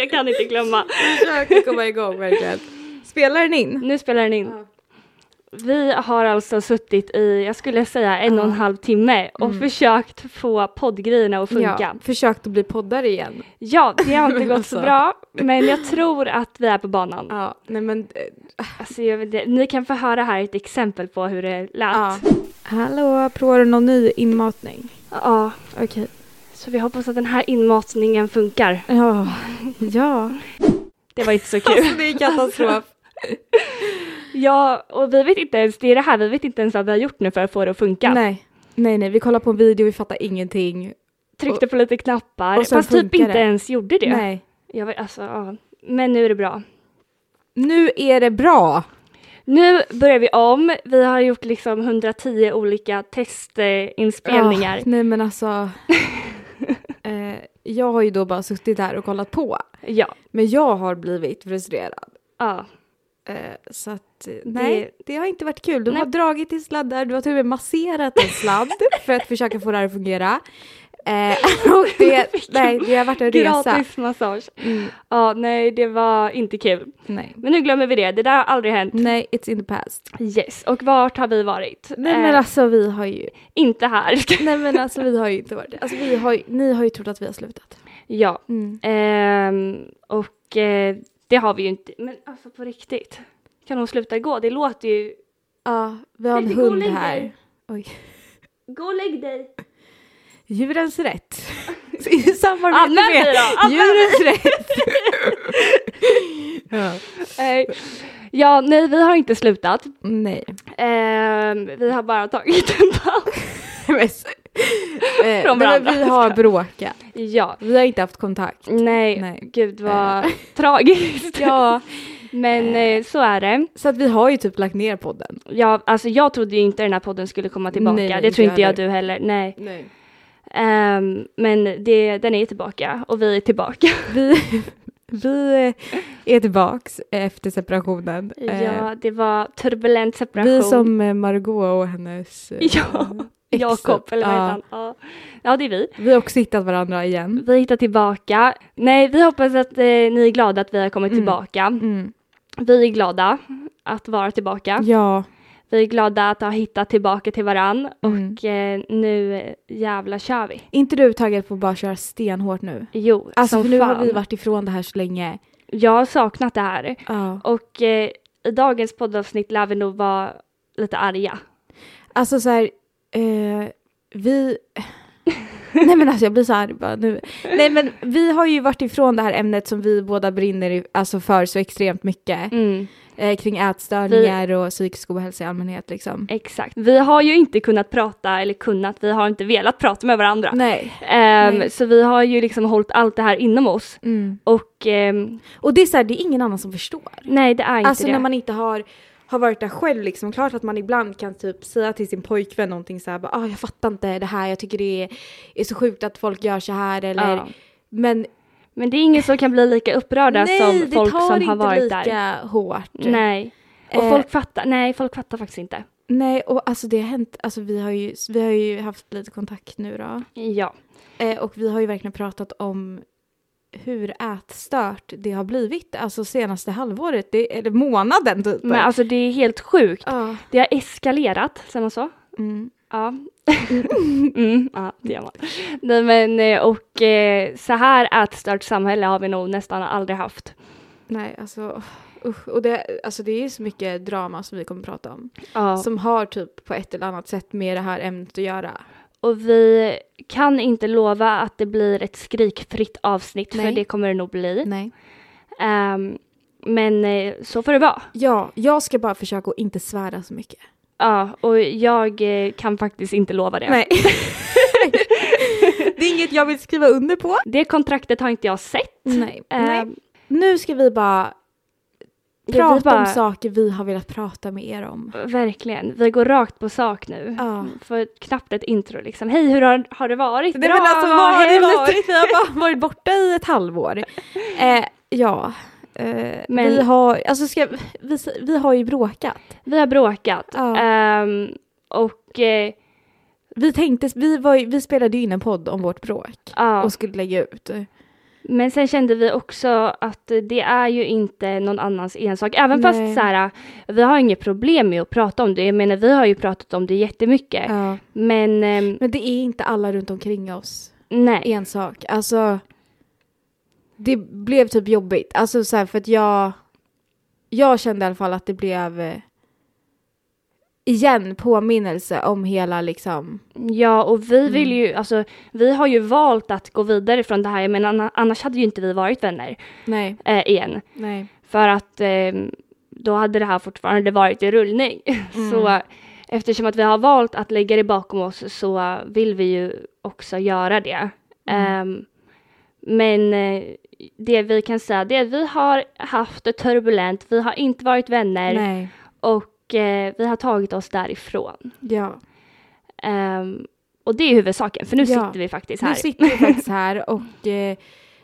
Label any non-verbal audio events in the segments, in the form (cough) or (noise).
jag kan inte glömma. Försöker komma igång verkligen. Spelar den in? Nu spelar den in. Vi har alltså suttit i, jag skulle säga en och en Ja. halv timme och Mm. försökt få poddgrejerna att funka. Ja, försökt att bli poddare igen. Ja, det har inte (laughs) gått så alltså. bra, men jag tror att vi är på banan. Ja, nej men... eh, Alltså, inte, ni kan få höra här ett exempel på hur det lät. Ja. Hallå, provar du någon ny inmatning? Ja, Okej. Så vi hoppas att den här inmatningen funkar. Ja. Ja. Det var inte så kul. Alltså det är katastrof. ja, och vi vet inte ens, det är det här, vi vet inte ens vad vi har gjort nu för att få det att funka. Nej. Nej, nej, vi kollar på en video, vi fattar ingenting. Tryckte på lite knappar, och fast typ inte det. ens gjorde det. Nej. Jag vet, alltså, ja. Men nu är det bra. Nu är det bra. Nu börjar vi om. Vi har gjort liksom 110 olika testinspelningar. Ja, nej men alltså. (laughs) eh, jag har ju då bara suttit här och kollat på. Ja. Men jag har blivit frustrerad. ja. Eh, så att eh, nej, det har inte varit kul. Du Nej. har dragit i sladdar, du har till och med masserat en sladd (laughs) för att försöka få det här att fungera. Eh, (laughs) och det, nej, det har varit en resa. Gratis massage. Mm, Ja, nej, det var inte kul. nej. Men nu glömmer vi det. Det där har aldrig hänt. nej, it's in the past. Yes. Och vart har vi varit? Nej Eh, men alltså vi har ju, Inte här. (laughs) nej men alltså vi har ju inte varit alltså, vi har, ju- Ni har ju trott att vi har slutat. ja. Mm. Ehm, och eh, det har vi ju inte. Men alltså på riktigt. Kan hon sluta gå? Det låter ju... Ja, vi har en hund här. Oj. Gå och lägg dig. Djurens rätt. I samarbete Anmäl dig med då! Djurens rätt. (laughs) ja. Ja, nej, vi har inte slutat. Nej. Ehm, vi har bara tagit en paus. (laughs) Eh, men varandra. vi har bråkat. Ja. Vi har inte haft kontakt. Nej, Nej. gud vad (laughs) tragiskt. Ja, Men eh, så är det. så att vi har ju typ lagt ner podden. Ja, alltså jag trodde ju inte den här podden skulle komma tillbaka. Nej, det tror inte jag jag du heller. Nej. Nej. Ehm, men det, den är tillbaka och vi är tillbaka. (laughs) Vi, vi är tillbaks efter separationen. Eh, Ja, det var turbulent separation. vi som eh, Margot och hennes eh, Ja, (laughs) ex. Jakob, eller vad Ja. han? Ja. ja, det är vi. Vi har också hittat varandra igen. Vi hittar tillbaka. Nej, vi hoppas att eh, ni är glada att vi har kommit Mm. tillbaka. Mm. Vi är glada att vara tillbaka. Ja, Vi är glada att ha hittat tillbaka till varann Mm. och eh, nu jävla kör vi. inte du taggad på att bara köra stenhårt nu? Jo, Alltså för nu fan. har vi varit ifrån det här så länge. Jag har saknat det här Ja. och eh, i dagens poddavsnitt lär vi nog vara lite arga. Alltså så här, eh, vi... (laughs) Nej men alltså jag blir så arg bara nu. Nej men vi har ju varit ifrån det här ämnet som vi båda brinner i, alltså för så extremt mycket. Mm, Eh, kring ätstörningar och psykisk ohälsa i allmänhet liksom. exakt. Vi har ju inte kunnat prata, eller kunnat, vi har inte velat prata med varandra. Nej. Ehm, Nej. så vi har ju liksom hållit allt det här inom oss. Mm. Och ehm, Och det är så här, det är ingen annan som förstår. nej, det är inte Alltså det. när man inte har, har varit där själv liksom. Klart att man ibland kan typ säga till sin pojkvän någonting så här, bara, ah, jag fattar inte det här, jag tycker det är, är så sjukt att folk gör så här eller Ja. men Men det är ingen som kan bli lika upprörda nej, som det folk tar som inte har varit lika där. hårt. Nej. Och Eh, folk fattar, nej folk fattar faktiskt inte. Nej, och alltså det har hänt, alltså vi har ju, vi har ju haft lite kontakt nu då. Ja. Eh, och vi har ju verkligen pratat om hur ätstört det har blivit, alltså senaste halvåret, det, eller månaden typ. Men alltså det är helt sjukt. Ja. Det har eskalerat, säger man så? Mm. Ja. (laughs) mm, ja, det gör man. Nej men eh, och eh, så här ätstört samhälle har vi nog nästan aldrig haft. Nej, alltså usch. Och det, alltså det är så mycket drama som vi kommer prata om. Ja. Som har typ på ett eller annat sätt med det här ämnet att göra. Och vi kan inte lova att det blir ett skrikfritt avsnitt för Nej. det kommer det nog bli. Nej. Ehm, men eh, så får det vara. Ja, jag ska bara försöka att inte svära så mycket. Ja, och jag eh, kan faktiskt inte lova det. Nej. (laughs) det är inget jag vill skriva under på. Det kontraktet har inte jag sett. Nej. Ehm, Nej. Nu ska vi bara vi prata bara- om saker vi har velat prata med er om. Verkligen, vi går rakt på sak nu. Ja. För knappt ett intro liksom. Hej, hur har, har det varit? Nej, Bra, alltså, vad har det varit? Vi har bara varit borta i ett halvår. (laughs) Eh, ja. Eh, Men- vi, har, alltså ska, vi, vi har ju bråkat. Vi har bråkat. Ja. Ehm, och eh, Vi tänkte, vi, var, vi spelade ju in en podd om vårt bråk ja, och skulle lägga ut. Men sen kände vi också att det är ju inte någon annans ensak. Även Nej. fast så här, vi har inget problem med att prata om det. Jag menar, vi har ju pratat om det jättemycket. Ja. Men ehm, Men det är inte alla runt omkring oss nej. ensak. Alltså, det blev typ jobbigt. Alltså så här, för att jag, jag kände i alla fall att det blev eh, igen påminnelse om hela liksom, Ja, och vi Mm. vill ju, alltså, vi har ju valt att gå vidare från det här. Anna- annars hade ju inte vi varit vänner nej, eh, igen. nej. För att eh, då hade det här fortfarande varit i rullning. (laughs) Mm. Så eftersom att vi har valt att lägga det bakom oss så vill vi ju också göra det. Mm. Ehm, men eh, det vi kan säga det är att vi har haft det turbulent, vi har inte varit vänner nej. och eh, vi har tagit oss därifrån. Ja. Ehm, och det är huvudsaken, för nu Ja. sitter vi faktiskt här. Nu sitter vi faktiskt (laughs) här och eh,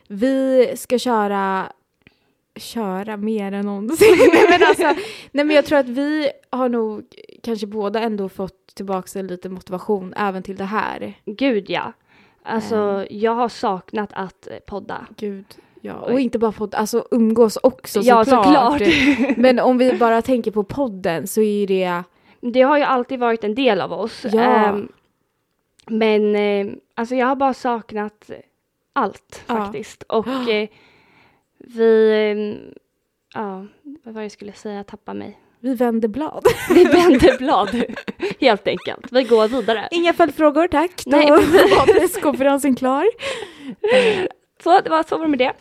vi ska köra köra mer än någonsin. (laughs) nej, men alltså, nej men jag tror att vi har nog kanske båda ändå fått tillbaka lite motivation även till det här. Gud ja. Alltså jag har saknat att eh, podda. Gud, ja. Och inte bara podd, alltså umgås också ja, såklart. såklart. (laughs) Men om vi bara tänker på podden så är det, Det har ju alltid varit en del av oss. Ja. Ehm, men eh, alltså jag har bara saknat allt Ja. faktiskt. Och (gasps) eh, vi, eh, ja, vad var det jag skulle säga, jag tappar mig. Vi vänder blad. (laughs) Vi vänder blad, helt enkelt. Vi går vidare. Inga följdfrågor tack. Då Nej. (laughs) var presskonferensen klar. (laughs) Så det var så var det med det.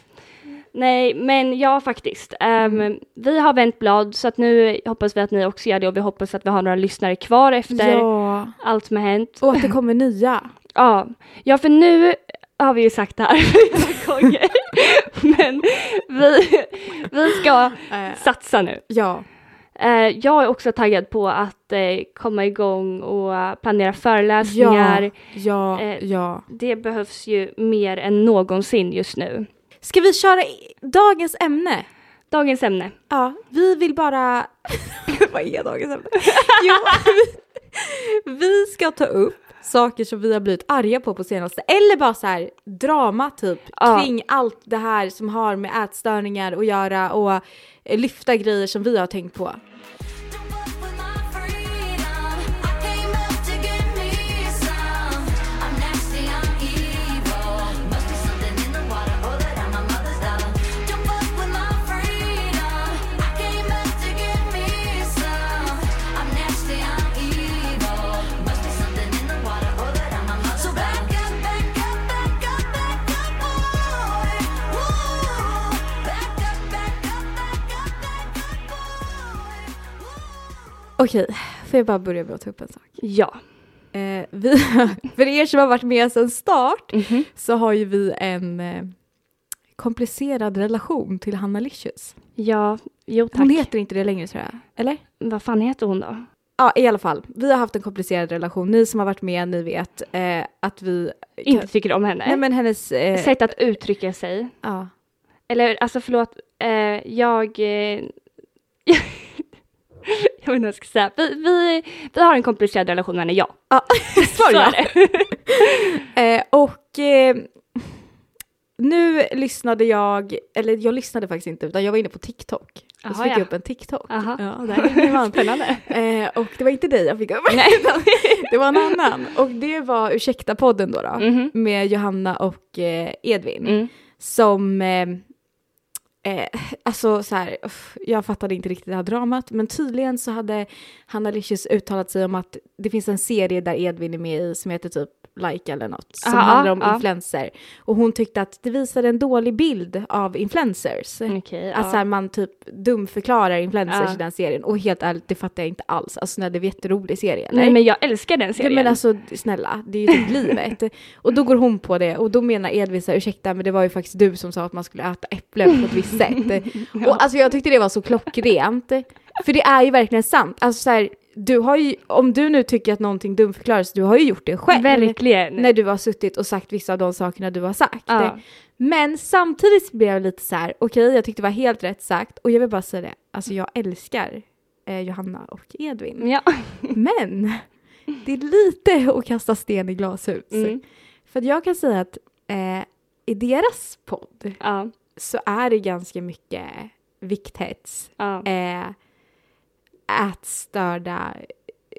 Nej, men ja faktiskt. Mm. Vi har vänt blad så att nu hoppas vi att ni också gör det och vi hoppas att vi har några lyssnare kvar efter Ja, allt som har hänt. och att det kommer nya. Ja, ja för nu har vi ju sagt det här flera gånger. Men vi, vi ska Eh, satsa nu. ja, jag är också taggad på att eh, komma igång och eh, planera föreläsningar. ja, ja, Eh, ja. Det behövs ju mer än någonsin just nu. Ska vi köra dagens ämne? Dagens ämne. Ja, vi vill bara... (laughs) Vad är dagens ämne? jo, (laughs) vi ska ta upp saker som vi har blivit arga på på senaste, eller bara så här drama typ Ja. kring allt det här som har med ätstörningar att göra och lyfta grejer som vi har tänkt på. Okej, får jag bara börja med att ta upp en sak? Ja. Eh, vi, (laughs) för er som har varit med sedan start Mhm. så har ju vi en eh, komplicerad relation till Hanna Licious. Ja, jo tack. Hon heter inte det längre tror jag, eller? Vad fan heter hon då? Ja, i alla fall. Vi har haft en komplicerad relation. Ni som har varit med, ni vet eh, att vi... Inte tycker om henne. Nej men hennes... Eh, Sätt att uttrycka sig. ja. Eller alltså förlåt, eh, jag... (laughs) Eh, (laughs) jag vet inte vad jag ska säga. Vi, vi, vi har en komplicerad relation med henne, ja. ja. (laughs) (laughs) Svar Så ja. är det. Eh, och eh, nu lyssnade jag, eller jag lyssnade faktiskt inte utan jag var inne på TikTok. och så fick ja. jag upp en TikTok. Aha. Ja, där man. Spännande. Eh, och det var inte dig jag fick upp. Nej. det var en annan. Och det var Ursäkta-podden då, då Mhm. med Johanna och eh, Edvin. Mm. Som, eh, alltså så här, jag fattade inte riktigt det här dramat, men tydligen så hade Hanna Licious uttalat sig om att det finns en serie där Edvin är med i som heter typ Like eller något, som Aha, handlar om ja. influencer. Och hon tyckte att det visade en dålig bild av influencers. Okej, Att så ja. här, man typ dumförklarar influencers Ja. i den serien. Och helt ärligt, det fattar jag inte alls. Alltså nej, det är en jätterolig serie. Eller? Nej men jag älskar den Ja, serien. men alltså snälla, det är ju typ (laughs) livet. Och då går hon på det och då menar Edvin så här, ursäkta men det var ju faktiskt du som sa att man skulle äta äpplen på ett visst (laughs) sätt. Och alltså jag tyckte det var så klockrent. För det är ju verkligen sant. Alltså så här, du har ju, om du nu tycker att någonting dumförklaras, du har ju gjort det själv. Verkligen. När du har suttit och sagt vissa av de sakerna du har sagt. Ja. Men samtidigt blev jag lite så här, okej jag tyckte det var helt rätt sagt och jag vill bara säga det, alltså jag älskar eh, Johanna och Edvin. Ja. (laughs) Men det är lite att kasta sten i glashus. Mm. För jag kan säga att eh, i deras podd Ja, så är det ganska mycket vikthets, ja, eh, ätstörda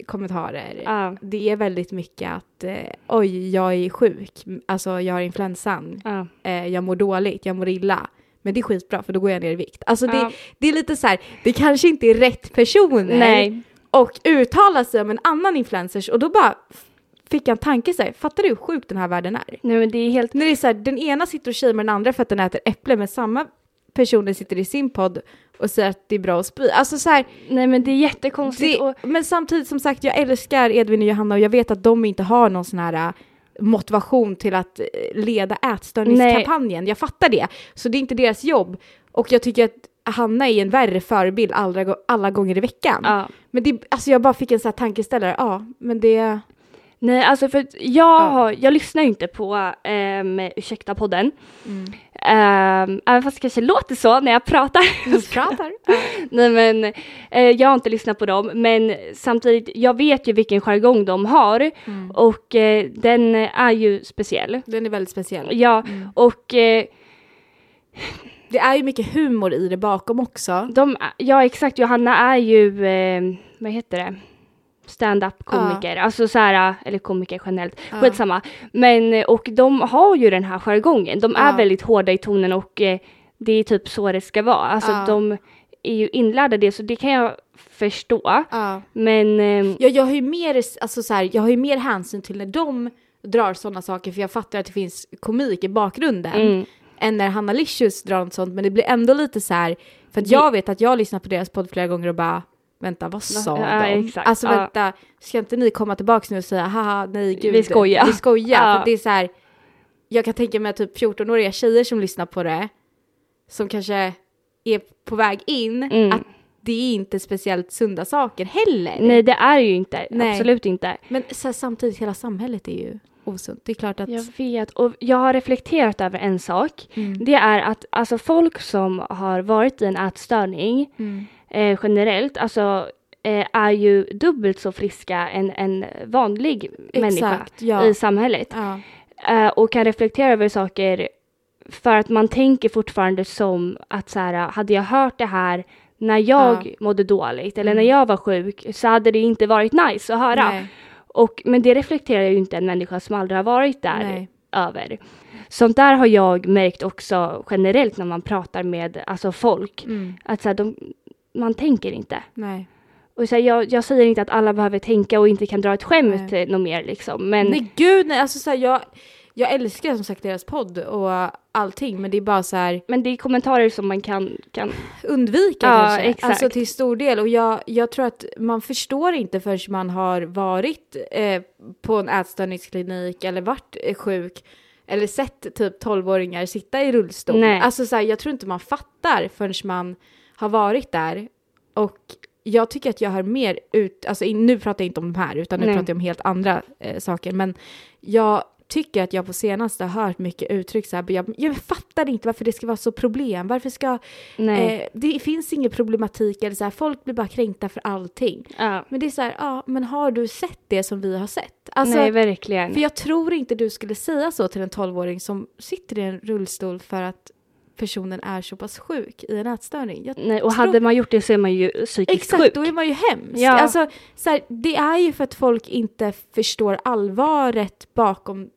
kommentarer. ja, Det är väldigt mycket att eh, oj, jag är sjuk, alltså jag har influensan, ja. eh, jag mår dåligt, jag mår illa. Men det är skitbra för då går jag ner i vikt. Alltså det, Ja. det är lite så här, det kanske inte är rätt personer Nej, och uttala sig om en annan influencers och då bara fick jag en tanke så här, fattar du hur sjuk den här världen är? nej men det är helt, När det är så här, den ena sitter och shamear den andra för att den äter äpple men samma personer sitter i sin podd och säger att det är bra att spy. Alltså så här, nej men det är jättekonstigt det, och men samtidigt som sagt, jag älskar Edvin och Johanna och jag vet att de inte har någon sån här äh, motivation till att eh, leda ätstörningskampanjen. Jag fattar det. Så det är inte deras jobb. Och jag tycker att Hanna är en värre förebild alla, alla gånger i veckan. ja. Men det, alltså jag bara fick en sån här tankeställare, ja, men det... Nej, alltså för jag, har, jag lyssnar ju inte på um, Ursäkta podden. Mm. Um, även fast det kanske låter så när jag pratar. pratar. (laughs) Nej men eh, jag har inte lyssnat på dem men samtidigt, jag vet ju vilken jargong de har Mm. och eh, den är ju speciell. Den är väldigt speciell. Ja, och eh, Det är ju mycket humor i det bakom också. de, ja exakt, Johanna är ju, vad heter det? Stand-up komiker, alltså så här, eller komiker generellt, Ja. skitsamma. Men, och de har ju den här jargongen, de är Ja. väldigt hårda i tonen och eh, det är typ så det ska vara. Alltså Ja. de är ju inlärda det, så det kan jag förstå. Ja. Men, eh, Jag, jag, har ju mer, alltså så här, jag har ju mer hänsyn till när de drar sådana saker för jag fattar att det finns komik i bakgrunden mm, än när Hanna Licious drar något sånt men det blir ändå lite så här för att jag vet att jag har lyssnat på deras podd flera gånger och bara vänta vad sa Ja, de? exakt. Alltså Ja. vänta, ska inte ni komma tillbaka nu och säga haha nej gud Vi skojar." vi skojar Ja. för det är så här jag kan tänka mig typ 14-åriga tjejer som lyssnar på det som kanske är på väg in Mm. att det är inte speciellt sunda saker heller. nej det är ju inte, Nej. absolut inte. Men här, samtidigt, hela samhället är ju osunt. Det är klart att... Jag vet, och jag har reflekterat över en sak. Mm. Det är att alltså folk som har varit i en ätstörning Mm. Eh, generellt, alltså eh, är ju dubbelt så friska än en vanlig människa Exakt, ja. i samhället. ja. Eh, och kan reflektera över saker för att man tänker fortfarande som att så här, hade jag hört det här när jag Ja. mådde dåligt eller Mm. när jag var sjuk så hade det inte varit nice att höra. Nej. Och, men det reflekterar ju inte en människa som aldrig har varit där Nej. över. Sånt där har jag märkt också generellt när man pratar med alltså folk. Mm. Att så här, de, man tänker inte. Nej. Och så här, jag, jag säger inte att alla behöver tänka och inte kan dra ett skämt Nej. eh, något mer liksom. Men nej, gud nej. Alltså så här, jag, jag älskar som sagt deras podd och allting, men det är bara så här men det är kommentarer som man kan, kan undvika Ja, kanske. exakt. Alltså till stor del. Och jag, jag tror att man förstår inte förrän man har varit eh, på en ätstörningsklinik eller varit eh, sjuk eller sett typ 12-åringar sitta i rullstol. Nej. Alltså så här, jag tror inte man fattar förrän man har varit där. Och jag tycker att jag har mer ut, alltså nu pratar jag inte om de här utan nu Nej. pratar jag om helt andra eh, saker. Men jag tycker att jag på senaste har hört mycket uttryck så här, jag, jag fattar inte varför det ska vara så problem. Varför ska. Eh, det finns ingen problematik eller så här, folk blir bara kränkta för allting. ja. Men det är så här, ja, men har du sett det som vi har sett? Alltså, nej, verkligen. för jag tror inte du skulle säga så till en 12-åring som sitter i en rullstol för att personen är så pass sjuk i en ätstörning. Jag nej, och tror- hade man gjort det så är man ju psykiskt Exakt, sjuk. då är man ju hemsk. Ja. Alltså, så här, det är ju för att folk inte förstår allvaret bakom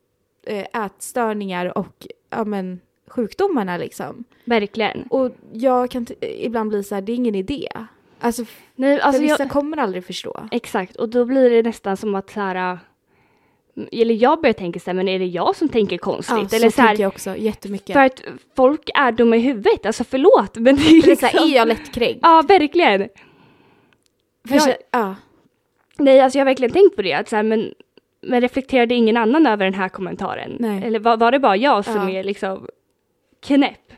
eh, ätstörningar och ja, men, sjukdomarna liksom. Verkligen. Och jag kan ibland bli så här, det är ingen idé. Alltså, Nej, alltså för vissa jag, kommer aldrig förstå. exakt, och då blir det nästan som att så här, eller jag börjar tänka så här, men är det jag som tänker konstigt? Ja, eller så, så här, jag också jättemycket. för att folk är dumma i huvudet, alltså förlåt, men det är För det är så liksom... här, är jag lättkränkt? Ja, verkligen. För jag- ja. Nej, alltså jag har verkligen tänkt på det, att så här, men, men reflekterade ingen annan över den här kommentaren? Nej. Eller var, var det bara jag som Ja. är liksom knäpp?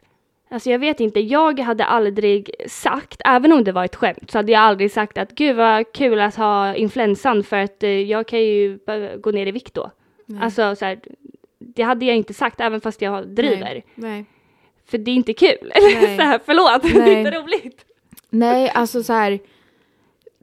Alltså jag vet inte, jag hade aldrig sagt, även om det var ett skämt, så hade jag aldrig sagt att gud vad kul att ha influensan för att eh, jag kan ju gå ner i vikt då. Nej. Alltså så här, det hade jag inte sagt även fast jag driver. Nej. Nej. För det är inte kul. (laughs) Nej. så här, förlåt, (laughs) det är Nej. inte roligt. Nej, alltså så här.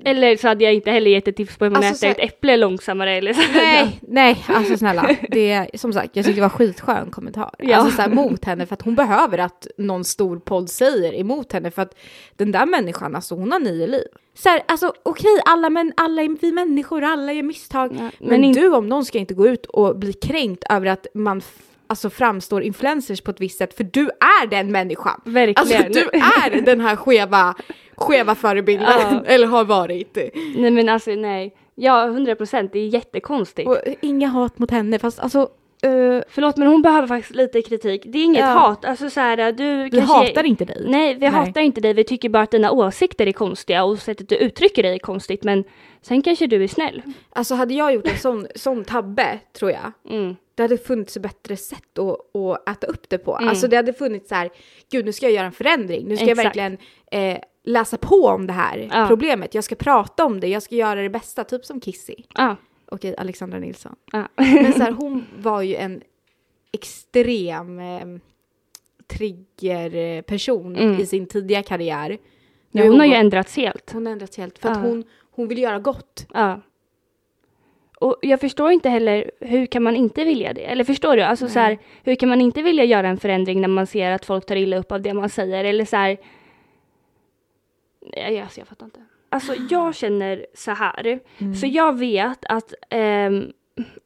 Eller så hade jag inte heller gett ett tips på hur man Alltså, äter så ett äpple långsammare eller så. Nej, (laughs) nej, alltså snälla. Det som sagt, jag tyckte det var skitskön kommentar. Ja. Alltså så här, mot henne för att hon behöver att någon stor podd säger emot henne för att den där människan, alltså hon har nio liv. Så här, alltså okej, alla, men, alla är vi människor, alla gör misstag. Ja, men men du om någon ska inte gå ut och bli kränkt över att man alltså, framstår influencers på ett visst sätt, för du är den människan. Verkligen. Alltså du är den här skeva, skeva förebilden, Ja. (laughs) eller har varit. Nej men alltså nej. Ja, 100 procent. Det är jättekonstigt. Och inga hat mot henne, fast alltså eh, Förlåt men hon behöver faktiskt lite kritik. Det är inget Ja. hat. Alltså så här, du vi kanske... hatar inte dig. Nej, vi Nej. hatar inte dig. Vi tycker bara att dina åsikter är konstiga och sättet du uttrycker dig är konstigt. Men sen kanske du är snäll. Alltså hade jag gjort en sån, sån tabbe, tror jag, Mm. det hade funnits bättre sätt att, att äta upp det på. Mm. Alltså det hade funnits så här, gud nu ska jag göra en förändring, nu ska jag Exakt. verkligen eh, läsa på om det här Ja. problemet, jag ska prata om det, jag ska göra det bästa, typ som Kissy. Ja. Okej, Alexandra Nilsson. ja. Men så här, (laughs) hon var ju en extrem eh, triggerperson Mm. i sin tidiga karriär. Ja är hon har ju ändrats helt. hon har ändrats helt för att Ja. hon, hon vill göra gott. Ja. Och jag förstår inte heller, hur kan man inte vilja det? Eller förstår du? Alltså så här, hur kan man inte vilja göra en förändring när man ser att folk tar illa upp av det man säger? Eller så här... Nej, alltså jag fattar inte. Alltså jag känner så här, så jag vet att ehm,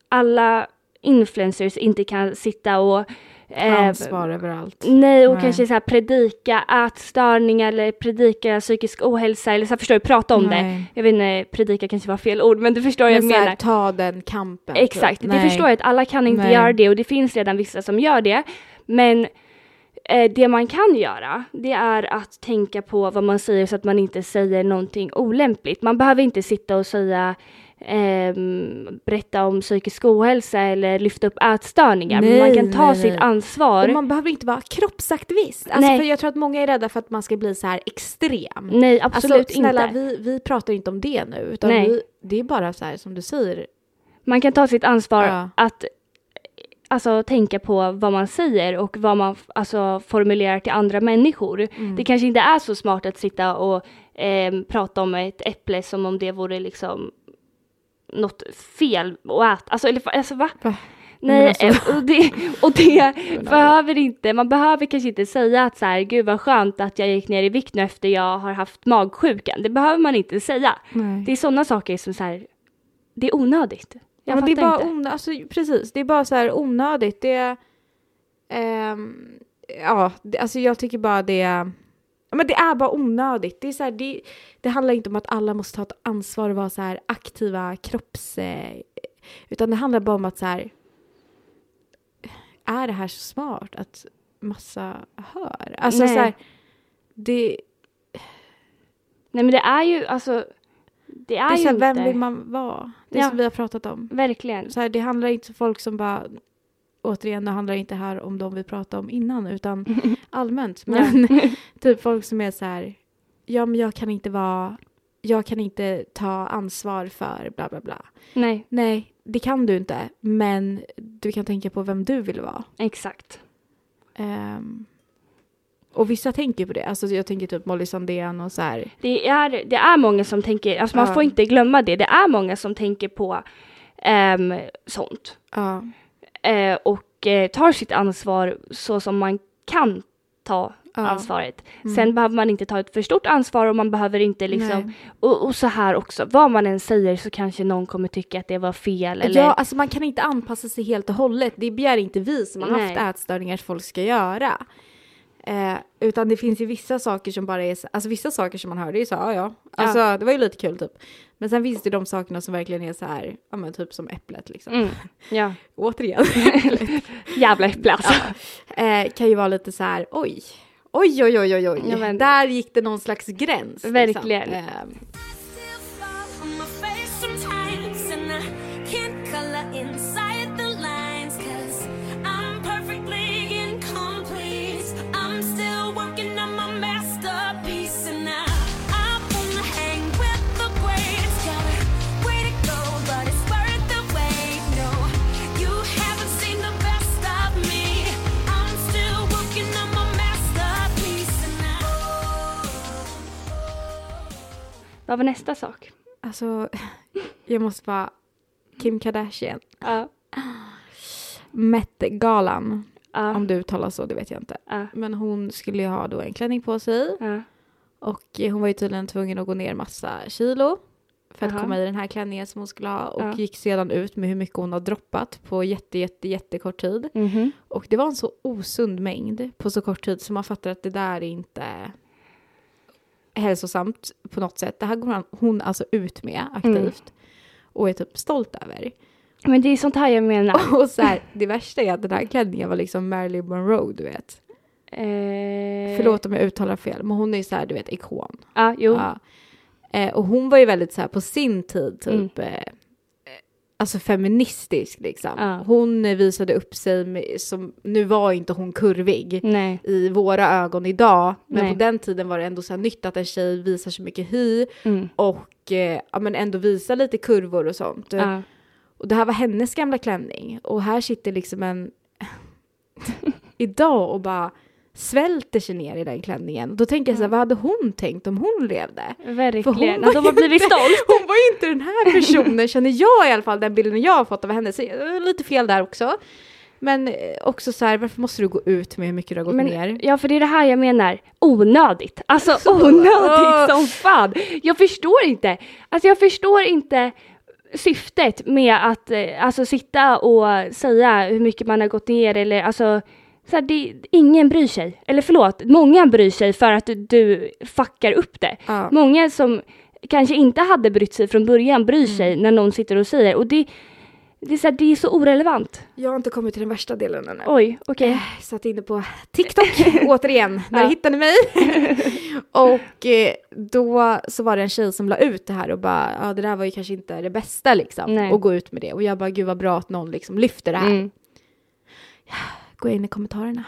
alla influencers inte kan sitta och eh, Ansvar överallt. Nej, och Nej. kanske så här predika ätstörningar eller predika psykisk ohälsa eller så här, förstår du, prata om det. Nej. Jag vet inte, predika kanske var fel ord, men du förstår vad jag Men så här, menar. ta den kampen. Exakt, det förstår jag att alla kan inte göra det och det finns redan vissa som gör det. Men eh, det man kan göra, det är att tänka på vad man säger så att man inte säger någonting olämpligt. Man behöver inte sitta och säga ehm, berätta om psykisk ohälsa eller lyfta upp ätstörningar. men man Nej, kan ta nej, sitt nej. ansvar. Och man behöver inte vara kroppsaktivist. Alltså, Nej. för jag tror att många är rädda för att man ska bli så här extrem. Nej, absolut alltså, snälla, inte. Vi, vi pratar inte om det nu. Utan Nej. vi, det är bara så här som du säger. Man kan ta sitt ansvar Ja. att alltså, tänka på vad man säger och vad man alltså, formulerar till andra människor. Mm. Det kanske inte är så smart att sitta och ehm, prata om ett äpple som om det vore liksom något fel att äta. Alltså, eller, alltså va? Va? Nej, alltså- eh, och det, och det (laughs) behöver inte, man behöver kanske inte säga att så här, gud vad skönt att jag gick ner i vikt nu efter jag har haft magsjukan. Det behöver man inte säga. Nej. Det är sådana saker som så här, det är onödigt. Jag Ja, men det är bara inte. onödigt. Alltså, precis, det är bara så här onödigt. Det ehm, ja, det, alltså jag tycker bara det men det är bara onödigt. Det, är så här, det, det handlar inte om att alla måste ta ett ansvar och vara så här aktiva kropps... Eh, utan det handlar bara om att så här... Är det här så smart att massa hör? Alltså Nej. så här... Det, Nej men det är ju alltså, det är, det är ju så här, inte. vem vill man vara? Det Ja. som vi har pratat om. Verkligen. Så här, det handlar inte om folk som bara, återigen, det handlar inte här om de vi pratade om innan, utan (laughs) allmänt. Men (laughs) typ folk som är så här, ja men jag kan inte vara, jag kan inte ta ansvar för bla bla bla. Nej, Nej, det kan du inte, men du kan tänka på vem du vill vara. exakt. Ehm, och vissa tänker på det, alltså jag tänker typ Molly Sandén och så här. Det är, det är många som tänker, alltså man Ja. får inte glömma det, det är många som tänker på ehm, sånt. Ja, Eh, och eh, tar sitt ansvar så som man kan ta Ja. ansvaret. Mm. Sen behöver man inte ta ett för stort ansvar och man behöver inte liksom, och, och så här också, vad man än säger så kanske någon kommer tycka att det var fel eller Ja, alltså man kan inte anpassa sig helt och hållet. Det begär inte vi som har haft ätstörningar att folk ska göra. Eh, utan det finns ju vissa saker som bara är så, alltså vissa saker som man hör, det är så, ja ja. Alltså det var ju lite kul typ. Men sen finns det de sakerna som verkligen är så här, ja men typ som äpplet liksom. Mm, ja, (laughs) Återigen. (laughs) jävla äpple alltså. eh, kan ju vara lite så här, oj. Oj, oj, oj, oj, oj. Ja, men- Där gick det någon slags gräns. Verkligen. Liksom. Eh, Vad var nästa sak? Alltså, (laughs) jag måste bara... Kim Kardashian. Ja. Met-galan. Ja. Om det uttalas så, det vet jag inte. Ja. Men hon skulle ju ha då en klänning på sig. Ja. Och eh, hon var ju tydligen tvungen att gå ner massa kilo. För att Jaha. komma i den här klänningen som hon skulle ha. Och Ja. gick sedan ut med hur mycket hon har droppat på jätte, jätte, jättekort tid. Mhm. Och det var en så osund mängd på så kort tid så man fattar att det där är inte hälsosamt på något sätt. Det här går hon- alltså ut med aktivt. Och är typ stolt över. Men det är sånt här jag menar. (laughs) Och så här, det värsta är att den här klänningen var liksom Marilyn Monroe, du vet. Eh, Förlåt om jag uttalar fel, men hon är ju så här, du vet, ikon. Ja, jo. Ja. Eh, och hon var ju väldigt så här på sin tid typ Mm. eh, Alltså feministisk liksom. Ja. Hon visade upp sig med, som, nu var inte hon kurvig Nej. i våra ögon idag. Men Nej. på den tiden var det ändå så nytt att en tjej visar så mycket hy Mm. och eh, ja, men ändå visar lite kurvor och sånt. Ja. Och det här var hennes gamla klänning. Och här sitter liksom en (laughs) idag och bara svälter sig ner i den klänningen. Då tänker jag så här, vad hade hon tänkt om hon levde? Verkligen. Att de har ju blivit stolt. Hon var ju inte den här personen, känner jag i alla fall, den bilden jag har fått av henne. Så, eh, lite fel där också. Men eh, också så här, varför måste du gå ut med hur mycket du har gått Men, ner? ja, för det är det här jag menar. Onödigt. Alltså Så- onödigt som fan. Jag förstår inte. Alltså jag förstår inte syftet med att eh, alltså, sitta och säga hur mycket man har gått ner eller alltså så här, det, ingen bryr sig. Eller förlåt, många bryr sig för att du, du fuckar upp det. Ja. Många som kanske inte hade brytt sig från början bryr sig när någon sitter och säger och det, det, är, så här, det är så orelevant. Jag har inte kommit till den värsta delen ännu. Oj, okej. Satt inne på TikTok (laughs) återigen. När Ja. hittade mig? (laughs) och eh, då så var det en tjej som la ut det här och bara, ja det där var ju kanske inte det bästa liksom. Nej. Och gå ut med det. Och jag bara, gud vad bra att någon liksom lyfter det här. Mm. Gå in i kommentarerna.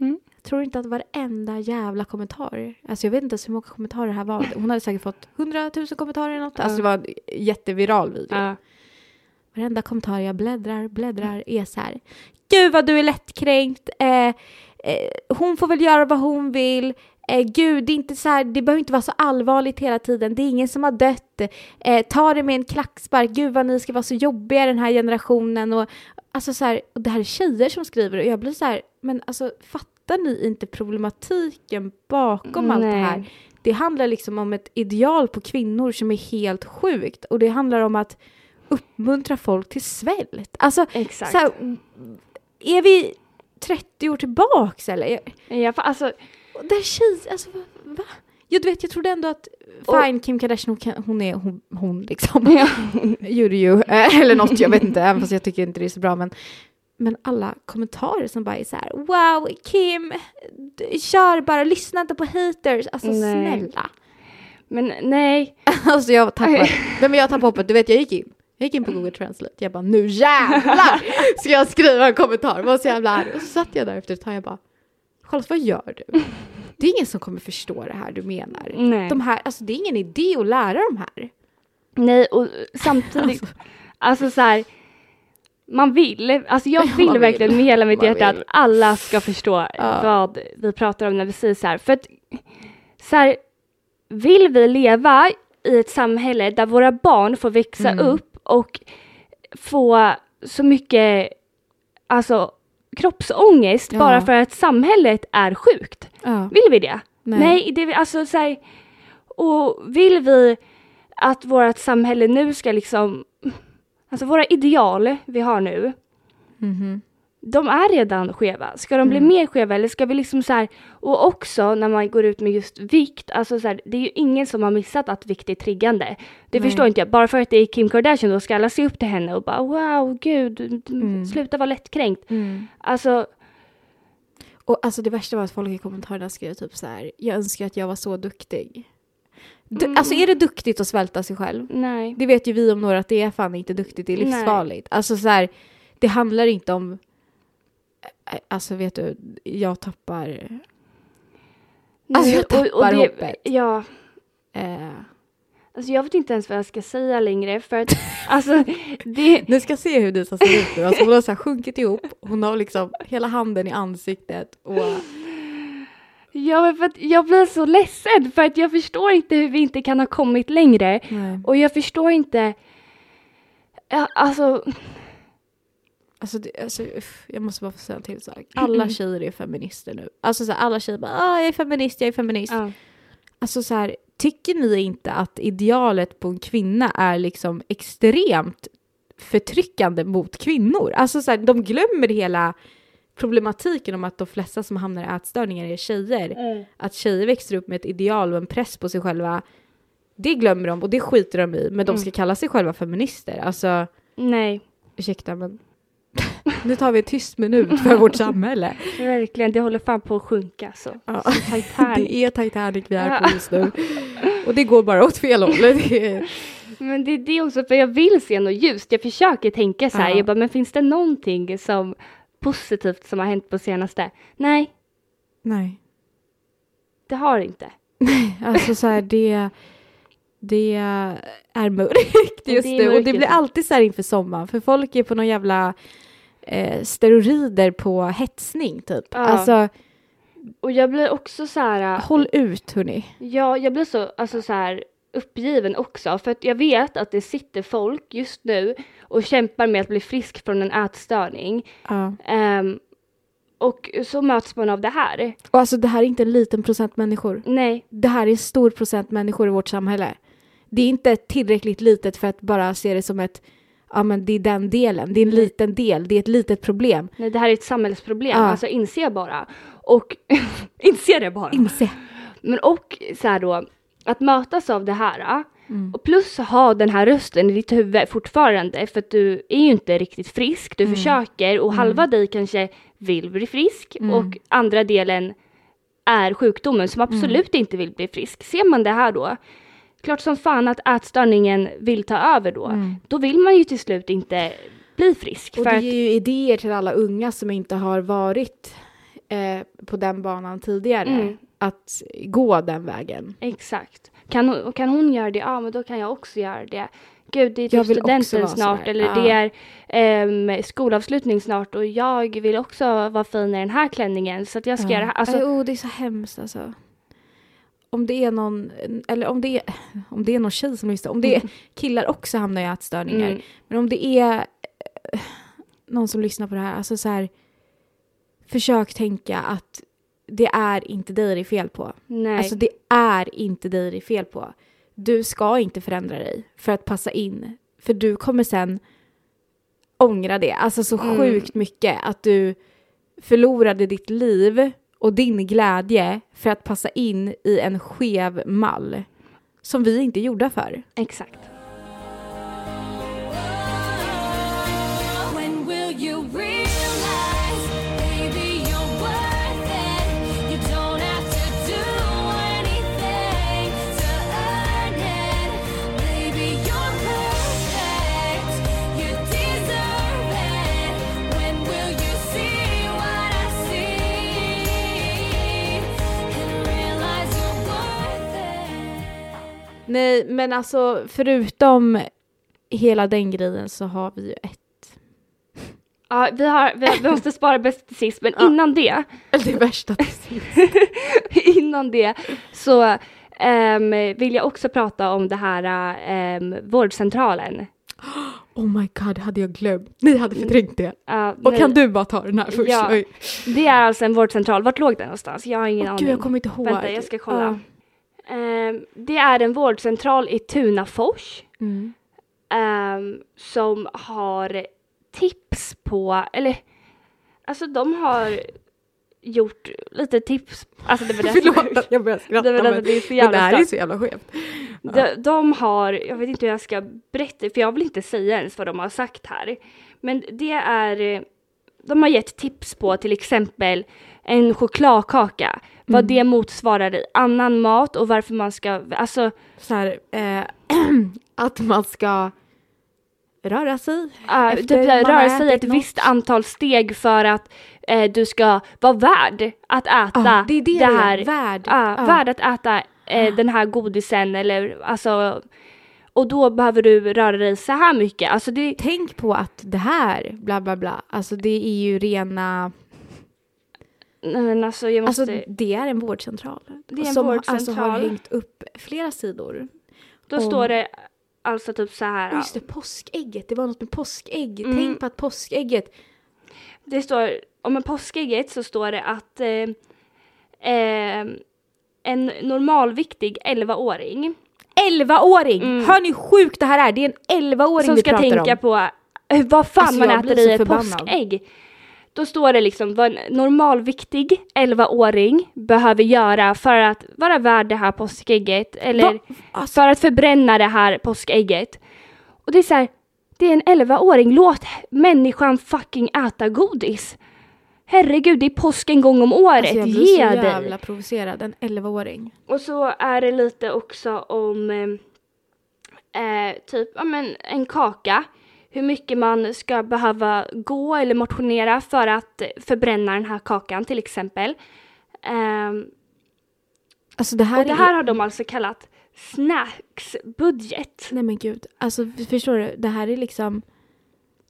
Mm. Jag tror inte att varenda jävla kommentar, alltså jag vet inte ens hur många kommentarer det här var. Hon hade säkert fått 100 000 kommentarer eller något. Alltså det var en jätteviral video. Ja. Varenda kommentar jag bläddrar, bläddrar är så här. Gud vad du är lättkränkt. Eh, eh, hon får väl göra vad hon vill. Eh, gud, det är inte så här, det behöver inte vara så allvarligt hela tiden. Det är ingen som har dött. Eh, ta det med en klackspark. Gud vad ni ska vara så jobbiga den här generationen. Och, alltså så här, och det här är tjejer som skriver och jag blir så här, men alltså fattar ni inte problematiken bakom allt det Nej. här? Det handlar liksom om ett ideal på kvinnor som är helt sjukt och det handlar om att uppmuntra folk till svält. Alltså, Exakt. så här, är vi 30 år tillbaks eller? Ja, för, alltså, Den tjej, alltså va? Ja, du vet, jag trodde ändå att fine, Kim Kardashian, hon, kan- hon är hon, hon liksom. ja. You do you. Eh, Eller något, jag vet inte, även fast jag tycker inte det är så bra. Men, men alla kommentarer som bara är så här, wow, Kim, kör bara, lyssna inte på haters. Alltså Nej. snälla. men nej. (laughs) Alltså jag tappade, (laughs) men jag tappade hoppet, du vet jag gick in. Jag gick in på Google Translate, jag bara nu jävlar (laughs) ska jag skriva en kommentar, var så jävla arg. Och så satt jag där efter ett tag, jag bara Charlotte vad gör du? Det är ingen som kommer förstå det här du menar. Nej. De här, alltså det är ingen idé att lära de här. Nej, och samtidigt, alltså, så här, man vill, alltså jag (laughs) Ja, vill vill. verkligen med hela mitt Man hjärta vill. att alla ska förstå Ja. vad vi pratar om när vi säger så här. För att, så här, vill vi leva i ett samhälle där våra barn får växa Mm. upp och få så mycket, alltså kroppsångest Ja. bara för att samhället är sjukt? Ja. Vill vi det? Nej. Nej, det alltså så här, och vill vi att vårt samhälle nu ska liksom, alltså våra ideal vi har nu, Mhm. De är redan skeva. Ska de bli Mm. mer skeva eller ska vi liksom så här, och också när man går ut med just vikt, alltså så här, det är ju ingen som har missat att vikt är triggande. Det Nej. förstår inte jag, bara för att det är Kim Kardashian då ska alla se upp till henne och bara wow, gud, Mm. sluta vara lättkränkt. Mm. Alltså, Och alltså det värsta var att folk i kommentarerna skrev typ så här, jag önskar att jag var så duktig. Du, Mm. Alltså är det duktigt att svälta sig själv? nej. Det vet ju vi om några att det är fan inte duktigt, det är Nej. livsfarligt. Alltså så här, det handlar inte om, alltså vet du, jag tappar, Alltså, jag tappar det, hoppet. Ja, eh, Alltså jag vet inte ens vad jag ska säga längre för att (laughs) alltså det, Ni ska se hur Disa ser ut nu. Alltså hon har så här sjunkit ihop. Hon har liksom hela handen i ansiktet. Och Ja, men för att jag blir så ledsen för att jag förstår inte hur vi inte kan ha kommit längre. Nej. Och jag förstår inte, alltså, Alltså, det, alltså uff, jag måste bara få säga en till sak. (clears throat) Alla tjejer är feminister nu. Alltså så här, alla tjejer bara ah, jag är feminist, jag är feminist. ja. Alltså så här, tycker ni inte att idealet på en kvinna är liksom extremt förtryckande mot kvinnor? Alltså så här, de glömmer hela problematiken om att de flesta som hamnar i ätstörningar är tjejer. Att tjejer växer upp med ett ideal och en press på sig själva. Det glömmer de och det skiter de i. Men de ska kalla sig själva feminister. Alltså, nej, ursäkta men nu tar vi en tyst minut för vårt samhälle. (laughs) verkligen, det håller fan på att sjunka så. Ja. (laughs) Det är Titanic vi är på just nu. Och det går bara åt fel håll. Det. Men det är det också, för jag vill se något ljust. Jag försöker tänka så här, Ja. jag bara, men finns det någonting som positivt som har hänt på senaste? Nej, Nej. det har det inte. Alltså så här, det, det är mörkt Det just är nu. Och mörkt det blir alltid så här inför sommaren. För folk är på någon jävla eh, steroider på hetsning typ. Ja. Alltså Och jag blir också så här, håll ut hörni. ja, jag blir så, alltså så här uppgiven också, för att jag vet att det sitter folk just nu och kämpar med att bli frisk från en ätstörning. Ja. Ehm, och så möts man av det här. Och alltså det här är inte en liten procent människor. Nej, Det här är en stor procent människor i vårt samhälle. Det är inte tillräckligt litet för att bara se det som ett, ja men det är den delen, det är en Nej. liten del, det är ett litet problem. nej, det här är ett samhällsproblem, Ja. alltså inse bara. Och (laughs) inse det bara. Inse. Men och så här då, att mötas av det här Mm. och plus ha den här rösten i ditt huvud fortfarande för att du är ju inte riktigt frisk, du försöker och halva dig kanske vill bli frisk Mm. och andra delen är sjukdomen som absolut inte vill bli frisk. Ser man det här då, klart som fan att ätstörningen vill ta över då. Då vill man ju till slut inte bli frisk. Och för det ger ju idéer till alla unga som inte har varit eh, på den banan tidigare. Mm. Att gå den vägen. Exakt. Kan hon, kan hon göra det, ja men då kan jag också göra det. Gud, det är typ studenten snart eller ja. det är ehm, skolavslutning snart och jag vill också vara fin i den här klänningen så att jag ska göra det här. Alltså, oh, det är så hemskt alltså. Om det är någon, eller om det är, om det är någon tjej som lyssnar, om det är killar också hamnar i ätstörningar. mm, Men om det är eh, någon som lyssnar på det här, alltså så här, försök tänka att det är inte dig det är fel på. nej. Alltså det är inte dig det är fel på. Du ska inte förändra dig för att passa in. För du kommer sen ångra det. Alltså så Mm. sjukt mycket att du förlorade ditt liv och din glädje för att passa in i en skev mall. Som vi inte är gjorda för. Exakt. Nej, men alltså förutom hela den grejen så har vi ju ett. Ja, vi, har, vi, vi måste spara bäst till sist men Ja. innan det (laughs) Det värsta precis. (laughs) innan det så ehm, vill jag också prata om det här um, vårdcentralen. (gasps) Oh my god, hade jag glömt. Ni hade förträngt det. Ja, Och nej, kan du bara ta den här först? Ja. Oj. Det är alltså en vårdcentral. Vart låg den någonstans? Jag har ingen Åh, aning. gud, jag kommer inte ihåg. Vänta, jag ska kolla. Ja. Ehm, det är en vårdcentral i Tunafors Mm. ehm, som har tips på, eller alltså de har gjort lite tips. Alltså det var det Förlåt att jag börjar skratta det, men, det är så jävla det här är så jävla skevt. De, de har, jag vet inte hur jag ska berätta, för jag vill inte säga ens vad de har sagt här. Men det är, de har gett tips på till exempel en chokladkaka, vad det motsvarar i annan mat och varför man ska, alltså Så här, eh, (clears throat) att man ska röra sig. uh, typ, röra sig ett något. visst antal steg för att eh, du ska vara värd att äta Ja, det är det, det här. är. Värd. Ja. värd att äta eh, den här godisen eller alltså och då behöver du röra dig så här mycket. Alltså det, Tänk på att det här, bla bla bla, alltså det är ju rena... Nej, men alltså jag måste... Alltså det är en vårdcentral. Det är en som alltså vårdcentral. har hängt upp flera sidor. då om- står det alltså typ så här. Just det, påskägget. Det var något med påskägg. Mm. Tänk på att påskägget. Det står, om en påskägget så står det att eh, eh, en normalviktig 11-åring 11-åring! Mm. Hör ni sjukt det här är? Det är en 11-åring som vi ska pratar tänka om. på eh, vad fan Alltså, man äter i ett förbannad. påskägg. Då står det liksom vad en normalviktig 11-åring behöver göra för att vara värd det här påskägget eller? Alltså, för att förbränna det här påskägget. Och det är så här, det är en 11-åring, låt människan fucking äta godis. Herregud, det är påsk en gång om året, alltså jag blir ge så dig. jävla provocerad. En 11-åring. Och så är det lite också om eh, eh, typ ja, men en kaka. Hur mycket man ska behöva gå eller motionera för att förbränna den här kakan till exempel. Ehm, Alltså det här och det är... här har de alltså kallat snacksbudget. Nej men gud. Alltså förstår du? Det här är liksom...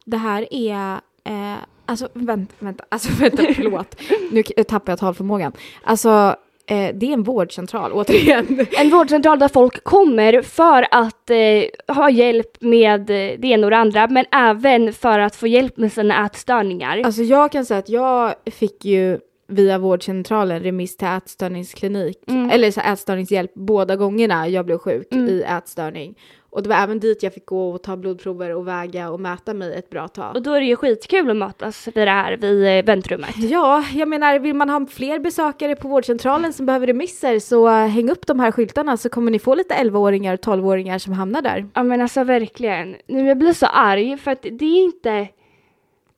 Det här är... Eh, alltså vänta, vänta, alltså (laughs) vänta, förlåt. nu tappar jag talförmågan. Alltså eh, det är en vårdcentral, återigen. En vårdcentral där folk kommer för att eh, ha hjälp med eh, det ena och det andra men även för att få hjälp med sina ätstörningar. Alltså jag kan säga att jag fick ju via vårdcentralen remiss till ätstörningsklinik, Mm. eller så ätstörningshjälp båda gångerna jag blev sjuk Mm. i ätstörning. Och det var även dit jag fick gå och ta blodprover och väga och mäta mig ett bra tag. Och då är det ju skitkul att mötas vid det här vid eh, väntrummet. Ja, jag menar vill man ha fler besökare på vårdcentralen som behöver remisser så eh, häng upp de här skyltarna så kommer ni få lite 11-åringar och 12-åringar som hamnar där. Ja men alltså verkligen. Nu jag blir så arg för att det är inte...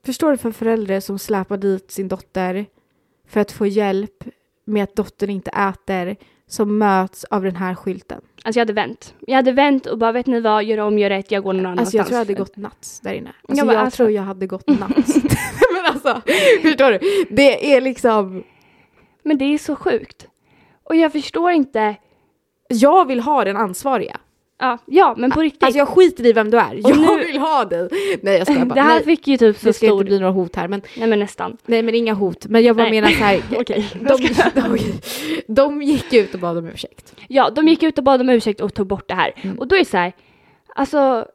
Förstår du för föräldrar som släpar dit sin dotter för att få hjälp med att dottern inte äter som möts av den här skylten? Alltså jag hade vänt. Jag hade vänt och bara vet ni vad, gör om, gör rätt, jag går någon annanstans. Alltså jag tror jag hade gått nuts där inne. Alltså Ja, men jag alltså- tror jag hade gått nuts. (laughs) men alltså, förstår du? Det är liksom, Men det är så sjukt. Och jag förstår inte. jag vill ha den ansvariga. Ja, ja men på riktigt. Alltså jag skiter i vem du är, jag nu- vill ha dig. Nej jag skojar bara. det här Nej, fick ju typ så det ska stor... inte bli några hot här men, Nej men nästan. nej men inga hot. Men jag bara Nej. menar så här, (laughs) Okej. de, de, de gick ut och bad om ursäkt. Ja, de gick ut och bad om ursäkt och tog bort det här. Mm. Och då är det så här, alltså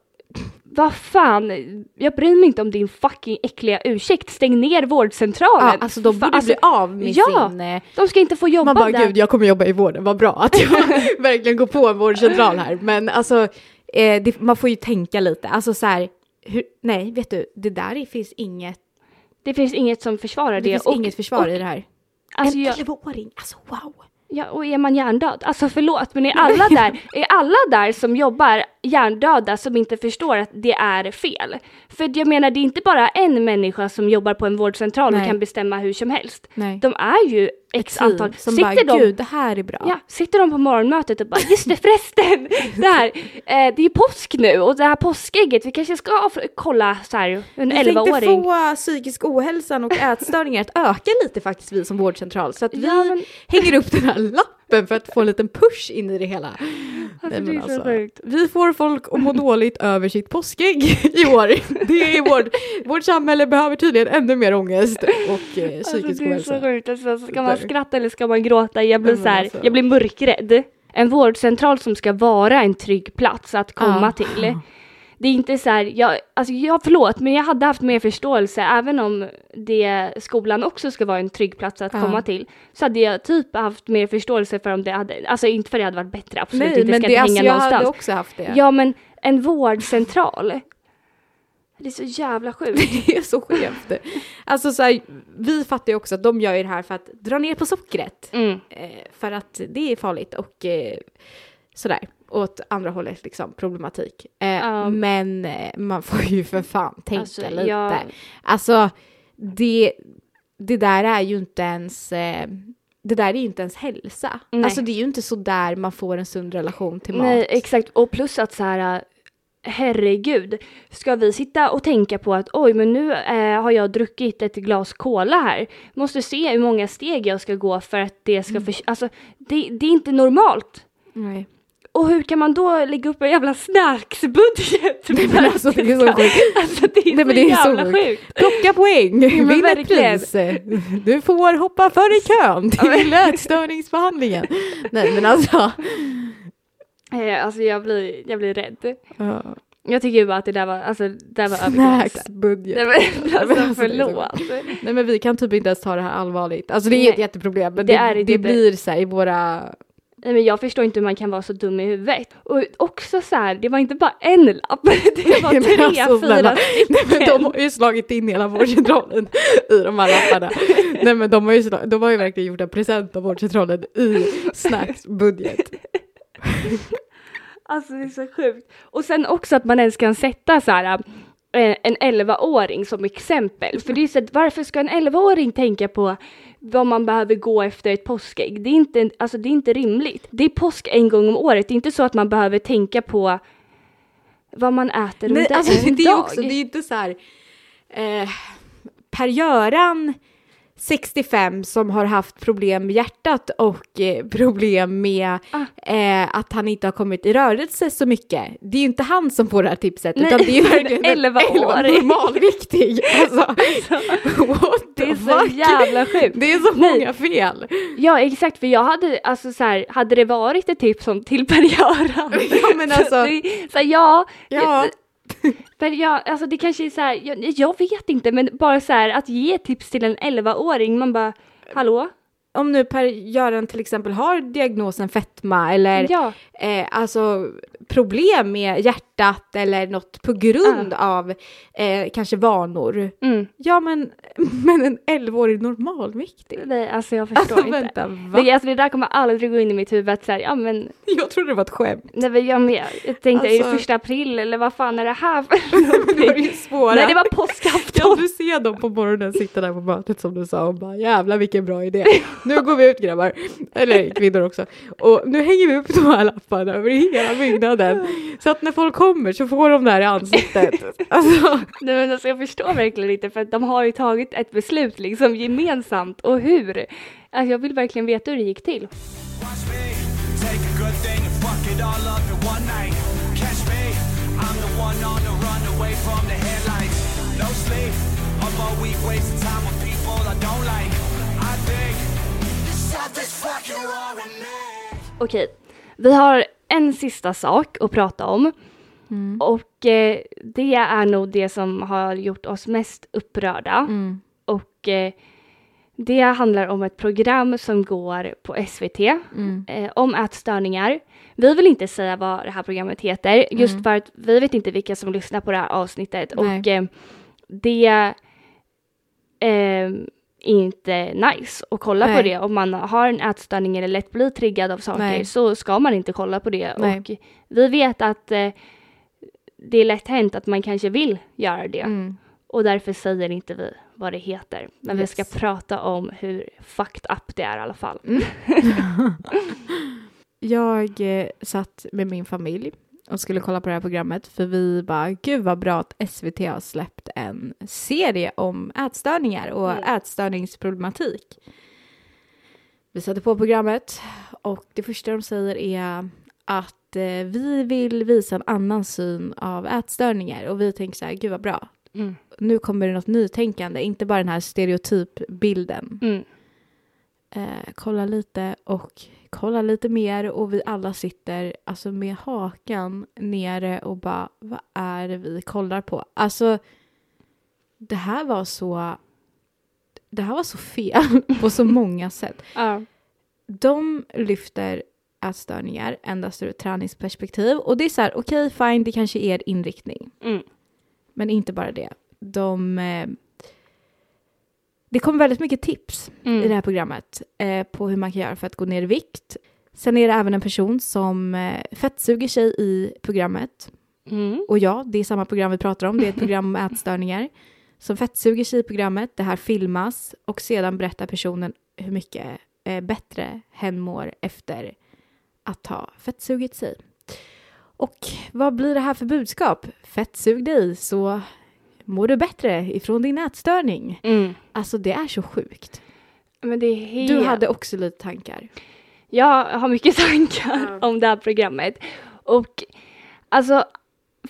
vad fan, jag bryr mig inte om din fucking äckliga ursäkt. Stäng ner vårdcentralen. Ja, alltså de borde alltså, bli av med ja, sin... eh, De ska inte få jobba Man bara där. gud jag kommer jobba i vården, vad bra att jag (laughs) verkligen går på en vårdcentral här. Men alltså eh, det, man får ju tänka lite, alltså så här, hur, nej vet du, det där är- finns inget, Det finns inget som försvarar det det. finns och, inget försvar och, i det här. alltså, en jag, 11-åring, alltså wow. Ja, och är man hjärndöd? Alltså förlåt, men är alla där, (laughs) är alla där som jobbar hjärndöda som inte förstår att det är fel? För jag menar, det är inte bara en människa som jobbar på en vårdcentral och Nej. kan bestämma hur som helst. Nej. De är ju x antal. som Sitter bara, de gud det här är bra. Ja, sitter de på morgonmötet och bara just det förresten, (laughs) det här, eh, det är påsk nu och det här påskägget, vi kanske ska kolla så här, en Vi tänkte 11-åring. få psykisk ohälsan och (laughs) ätstörningar att öka lite faktiskt vi som vårdcentral. Så att vi Ja, men- hänger upp den här (laughs) lappen för att få en liten push in i det hela. Alltså, Nej, det men är så sjukt. Vi får folk att må (laughs) dåligt över sitt påskägg i år. (laughs) Det är vårt, vårt samhälle behöver tydligen ännu mer ångest och eh, Alltså, psykisk det är så ohälsa. sjukt, alltså, ska man skratta eller ska man gråta? Jag blir så här, alltså. jag blir mörkrädd. En vårdcentral som ska vara en trygg plats att komma Ja. till. Det är inte så här, jag, alltså jag, förlåt, men jag hade haft mer förståelse även om det, skolan också ska vara en trygg plats att Ja. komma till. Så hade jag typ haft mer förståelse för om det hade, alltså inte för det hade varit bättre, absolut Nej, inte, men ska det, alltså, hänga jag någonstans. hade också haft det. Ja men en vårdcentral. Det är så jävla (laughs) sjukt. Det är så skevt. Alltså så här, vi fattar ju också att de gör ju det här för att dra ner på sockret. Mm. Eh, för att det är farligt och eh, sådär. Åt andra hållet liksom, problematik. Eh, Ja. Men eh, man får ju för fan tänka Alltså, lite. jag- Alltså, det, det där är ju inte ens... Eh, det där är inte ens hälsa. Nej. Alltså det är ju inte så där man får en sund relation till mat. Nej, exakt. Och plus att så här, herregud, ska vi sitta och tänka på att oj, men nu eh, har jag druckit ett glas cola här. Måste se hur många steg jag ska gå för att det ska Mm. Alltså, det, det är inte normalt. Nej. Och hur kan man då lägga upp en jävla snacksbudget? (laughs) Nej, men alltså, det är så sjukt. Alltså det är Nej, så men det är så jävla sjukt. sjukt. Plocka poäng, vinn ett pris. Du får hoppa före kön (laughs) till ätstörningsbehandlingen. Nej men alltså. (laughs) Eh, Alltså jag blir, jag blir rädd. Ja. Jag tycker bara att det där var, alltså det där var. Snacksbudget. Nej men alltså alltså, så förlåt. Nej men vi kan typ inte ens ta det här allvarligt. Alltså det är ett Nej. jätteproblem men Det det, är det, det blir så här i våra... Nej men jag förstår inte hur man kan vara så dum i huvudet. Och också så här, det var inte bara en lapp, (laughs) det var tre, alltså, fyra snälla. Nej men stycken. de har ju slagit in hela vårdcentralen i de här lapparna. Nej men de har ju, slag, de har ju verkligen gjort en present av vårdcentralen i snacksbudget. (laughs) Alltså det är så sjukt. Och sen också att man ens kan sätta så här eh, en 11-åring som exempel. För det är så att varför ska en 11-åring tänka på vad man behöver gå efter ett påskägg? Det är inte, alltså det är inte rimligt. Det är påsk en gång om året. Det är inte så att man behöver tänka på vad man äter under alltså, en det är dag. också, det är inte så här eh, Per-Göran 65 som har haft problem med hjärtat och eh, problem med Ah. eh, att han inte har kommit i rörelse så mycket. Det är ju inte han som får det här tipset Nej, utan det är ju (laughs) verkligen en 11-åring. normalviktig. (laughs) Alltså, what Det är så fuck? jävla sjukt. Det är så Nej. många fel. Ja exakt, för jag hade, alltså så här, hade det varit ett tips om till Per-Göran. (laughs) Ja men alltså, det- så här, ja, ja. (laughs) Men jag, alltså det kanske är så här, jag, jag vet inte, men bara så här att ge tips till en 11-åring, man bara, hallå? Om nu Per-Göran till exempel har diagnosen fetma eller Ja, eh, alltså problem med hjärtat eller något på grund av eh, kanske vanor. mm. Ja men, (laughs) men en 11-årig normalviktig. Nej, alltså jag förstår Alltså inte. vänta, va? Det, alltså det där kommer aldrig gå in i mitt huvud att säga, ja men, Jag trodde det var ett skämt. nej, men jag med. Jag tänkte, är det Alltså- första april eller vad fan är det här för (laughs) Det var ju svåra. Nej, det var Ja, påskafton. du ser dem på morgonen sitta där på mötet som du sa och bara jävlar vilken bra idé. Nu går vi ut grabbar, eller kvinnor också. Och nu hänger vi upp de här lapparna över hela byggnaden. Så att när folk kommer så får de det här i ansiktet. (laughs) Alltså, Nej, men alltså jag förstår verkligen inte, för att de har ju tagit ett beslut liksom gemensamt, och hur? Alltså jag vill verkligen veta hur det gick till. Okej, vi har en sista sak att prata om. Och eh, det är nog det som har gjort oss mest upprörda. Och eh, det handlar om ett program som går på SVT eh, om ätstörningar. Vi vill inte säga vad det här programmet heter just för att vi vet inte vilka som lyssnar på det här avsnittet. Nej. Och eh, det eh, inte nice att kolla på Nej. det. Om man har en ätstörning eller lätt blir triggad av saker Nej. så ska man inte kolla på det. Nej. Och vi vet att eh, det är lätt hänt att man kanske vill göra det. mm. Och därför säger inte vi vad det heter. Men Yes. vi ska prata om hur fucked up det är i alla fall. (laughs) (laughs) Jag eh, satt med min familj och skulle kolla på det här programmet för vi bara, gud vad bra att SVT har släppt en serie om ätstörningar och Mm. ätstörningsproblematik. Vi satte på programmet och det första de säger är att eh, vi vill visa en annan syn av ätstörningar och vi tänker så här, gud vad bra. Mm. Nu kommer det något nytänkande, inte bara den här stereotypbilden. Mm. Eh, kolla lite och kolla lite mer och vi alla sitter alltså med hakan nere och bara vad är det vi kollar på? Alltså det här var så det här var så fel (laughs) på så många sätt. (laughs) Ja. De lyfter ätstörningar endast ur ett träningsperspektiv och det är så här okej fine det kanske är er inriktning Mm. men inte bara det. De eh, det kommer väldigt mycket tips i det Mm. här programmet eh, på hur man kan göra för att gå ner i vikt. Sen är det även en person som eh, fettsuger sig i programmet. Mm. Och ja, det är samma program vi pratar om. Det är ett (laughs) program om ätstörningar. Som fettsuger sig i programmet. Det här filmas och sedan berättar personen hur mycket eh, bättre hen mår efter att ha fettsugit sig. Och vad blir det här för budskap? Fettsug dig så mår du bättre ifrån din ätstörning. Mm. Alltså det är så sjukt. Men det är helt... Du hade också lite tankar. Jag har mycket (laughs) tankar om det här programmet. Och alltså,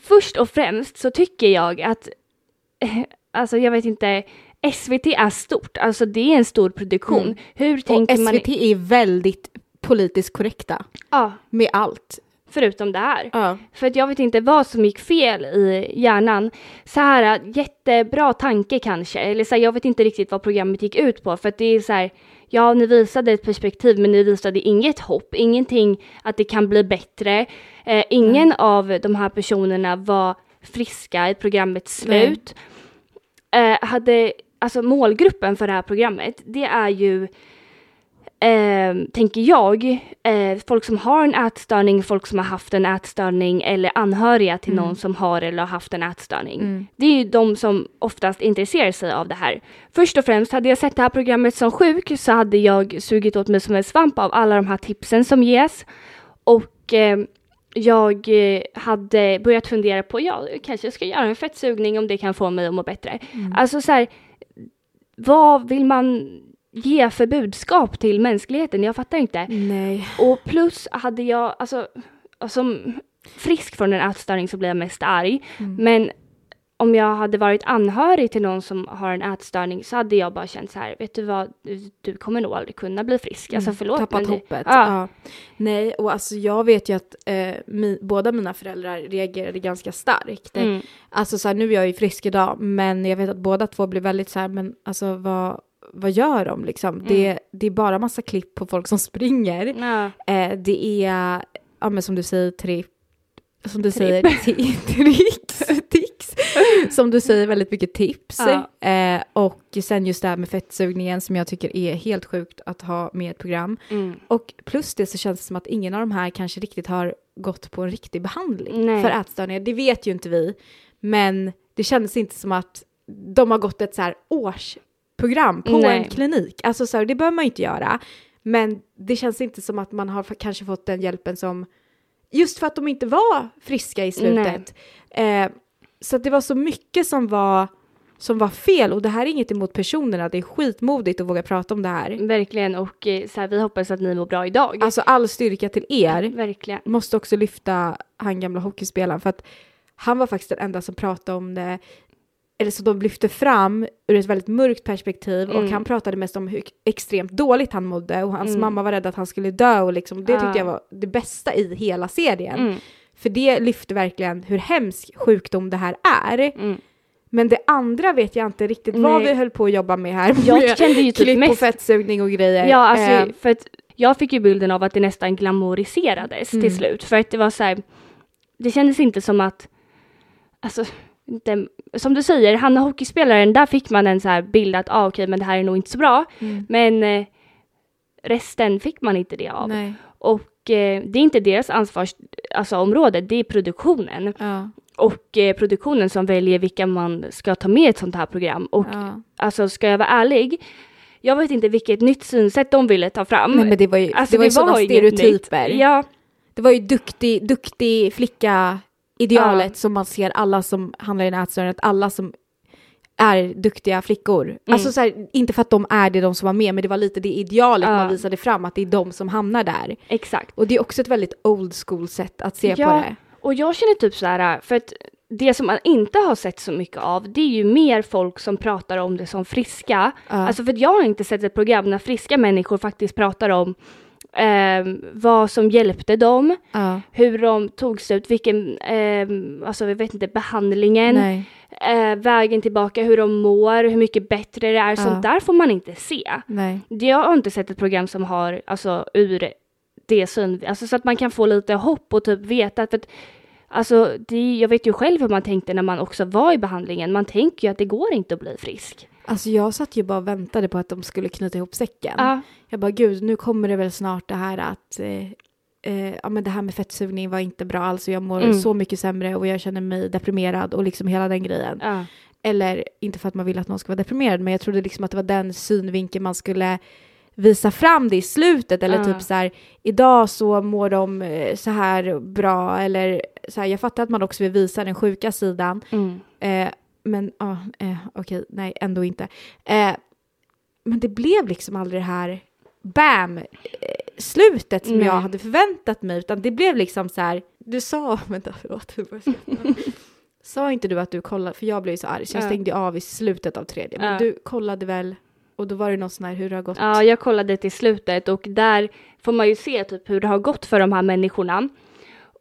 först och främst så tycker jag att, (laughs) alltså jag vet inte, SVT är stort, alltså det är en stor produktion. Mm. Hur Och tänker man? SVT är väldigt politiskt korrekta Ja, med allt. Förutom det här. Ja. För att jag vet inte vad som gick fel i hjärnan. Så här, jättebra tanke kanske, eller så här, jag vet inte riktigt vad programmet gick ut på. För att det är så här, ja ni visade ett perspektiv men ni visade inget hopp, ingenting att det kan bli bättre. Eh, ingen av de här personerna var friska i programmets slut. Eh, hade, alltså målgruppen för det här programmet, det är ju eh, tänker jag, eh, folk som har en ätstörning, folk som har haft en ätstörning eller anhöriga till någon som har eller har haft en ätstörning. Det är ju de som oftast intresserar sig av det här. Först och främst, hade jag sett det här programmet som sjuk så hade jag sugit åt mig som en svamp av alla de här tipsen som ges. Och eh, jag hade börjat fundera på, ja, jag kanske ska göra en fettsugning om det kan få mig att må bättre. Alltså så här, vad vill man ge för budskap till mänskligheten? Jag fattar inte. Nej. Och plus hade jag, alltså, som frisk från en ätstörning så blir jag mest arg. Mm. Men om jag hade varit anhörig till någon som har en ätstörning så hade jag bara känt så här, vet du vad, du, kommer nog aldrig kunna bli frisk. Alltså förlåt. Mm. Tappat hoppet. Ja. Ja. Nej, och alltså jag vet ju att eh, mi, båda mina föräldrar reagerade ganska starkt. Mm. Alltså så här, nu är jag ju frisk idag, men jag vet att båda två blir väldigt så här, men alltså vad, vad gör de liksom? Det, det är bara massa klipp på folk som springer. Ja. Eh, det är, ja men som du säger, tripp, som du Tripp. säger, (laughs) tricks, tics, som du säger, väldigt mycket tips. Ja. Eh, och sen just det här med fettsugningen som jag tycker är helt sjukt att ha med ett program. Mm. Och plus det så känns det som att ingen av de här kanske riktigt har gått på en riktig behandling Nej. för ätstörningar. Det vet ju inte vi, men det kändes inte som att de har gått ett så här årsprogram på Nej. en klinik. Alltså så här, det behöver man ju inte göra. Men det känns inte som att man har kanske fått den hjälpen som, just för att de inte var friska i slutet. Eh, så det var så mycket som var, som var fel och det här är inget emot personerna, det är skitmodigt att våga prata om det här. Verkligen och eh, så här, vi hoppas att ni mår bra idag. Alltså all styrka till er. Verkligen. Måste också lyfta han gamla hockeyspelaren för att han var faktiskt den enda som pratade om det eller så de lyfte fram ur ett väldigt mörkt perspektiv och Mm. han pratade mest om hur extremt dåligt han mådde och hans Mm. mamma var rädd att han skulle dö och liksom, det tyckte Ja. jag var det bästa i hela serien. Mm. För det lyfte verkligen hur hemsk sjukdom det här är. Mm. Men det andra vet jag inte riktigt vad Nej. vi höll på att jobba med här. Jag kände ju typ klipp och mest- fettsugning och grejer. Ja, alltså Eh, för att jag fick ju bilden av att det nästan glamoriserades Mm. till slut. För att det var så här, det kändes inte som att, alltså, inte, som du säger, Hanna hockeyspelaren, där fick man en så här bild att, ah, okej, men det här är nog inte så bra. Mm. Men eh, resten fick man inte det av. nej. Och eh, det är inte deras ansvarsområde, alltså, det är produktionen. Ja, Och eh, produktionen som väljer vilka man ska ta med i ett sånt här program. Och ja. alltså, ska jag vara ärlig, jag vet inte vilket nytt synsätt de ville ta fram. Nej men det var ju, Alltså, det var ju sådana stereotyper. Ja, Det var ju duktig, duktig flicka idealet Ja. som man ser alla som handlar i en ätstörning, att alla som är duktiga flickor. Mm. Alltså så här, inte för att de är det de som var med, men det var lite det idealet Ja. man visade fram, att det är de som hamnar där. exakt. Och det är också ett väldigt old school sätt att se Ja. på det. Och jag känner typ så här, för att det som man inte har sett så mycket av, det är ju mer folk som pratar om det som friska. Ja. Alltså för att jag har inte sett ett program när friska människor faktiskt pratar om ehm, vad som hjälpte dem, Ja. hur de tog sig ut, vilken, ehm, alltså jag vet inte, behandlingen, eh, vägen tillbaka, hur de mår, hur mycket bättre det är. Ja. Sånt där får man inte se. Nej. Jag har inte sett ett program som har, alltså ur det syn, alltså så att man kan få lite hopp och typ veta för att Alltså, det, jag vet ju själv hur man tänkte när man också var i behandlingen. Man tänker ju att det går inte att bli frisk. Alltså jag satt ju bara och väntade på att de skulle knyta ihop säcken. Ja, Jag bara, gud, nu kommer det väl snart det här att eh, eh, ja, men det här med fettsugning var inte bra alls och jag mår Mm. så mycket sämre och jag känner mig deprimerad och liksom hela den grejen. ja, Eller inte för att man vill att någon ska vara deprimerad, men jag trodde liksom att det var den synvinkeln man skulle visa fram det i slutet eller Ja. typ så här idag så mår de eh, så här bra eller så här, jag fattar att man också vill visa den sjuka sidan mm, Eh, men ja, eh, okej, nej, ändå inte. Eh, men det blev liksom aldrig det här, bam, eh, slutet som Nej. jag hade förväntat mig, utan det blev liksom så här, du sa, (laughs) vänta förlåt. (laughs) Sa inte du att du kollade, för jag blev ju så arg så jag Ja. stängde av i slutet av tredje, men Ja. du kollade väl, och då var det något sån här hur det har gått. Ja, jag kollade till slutet och där får man ju se typ hur det har gått för de här människorna.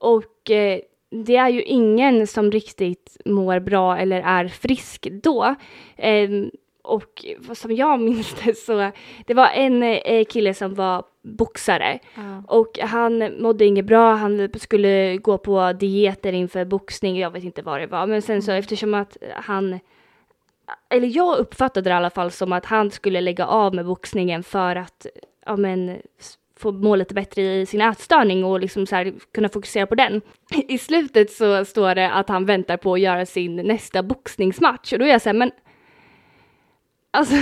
Och eh, det är ju ingen som riktigt mår bra eller är frisk då. Ehm, och som jag (laughs) minns det så, det var en eh, kille som var boxare Ja. och han mådde inget bra, han skulle gå på dieter inför boxning, jag vet inte vad det var, men sen så eftersom att han eller jag uppfattade det i alla fall som att han skulle lägga av med boxningen för att ja, men, få må lite bättre i sin ätstörning och liksom så här, kunna fokusera på den. I slutet så står det att han väntar på att göra sin nästa boxningsmatch och då är jag så här, men alltså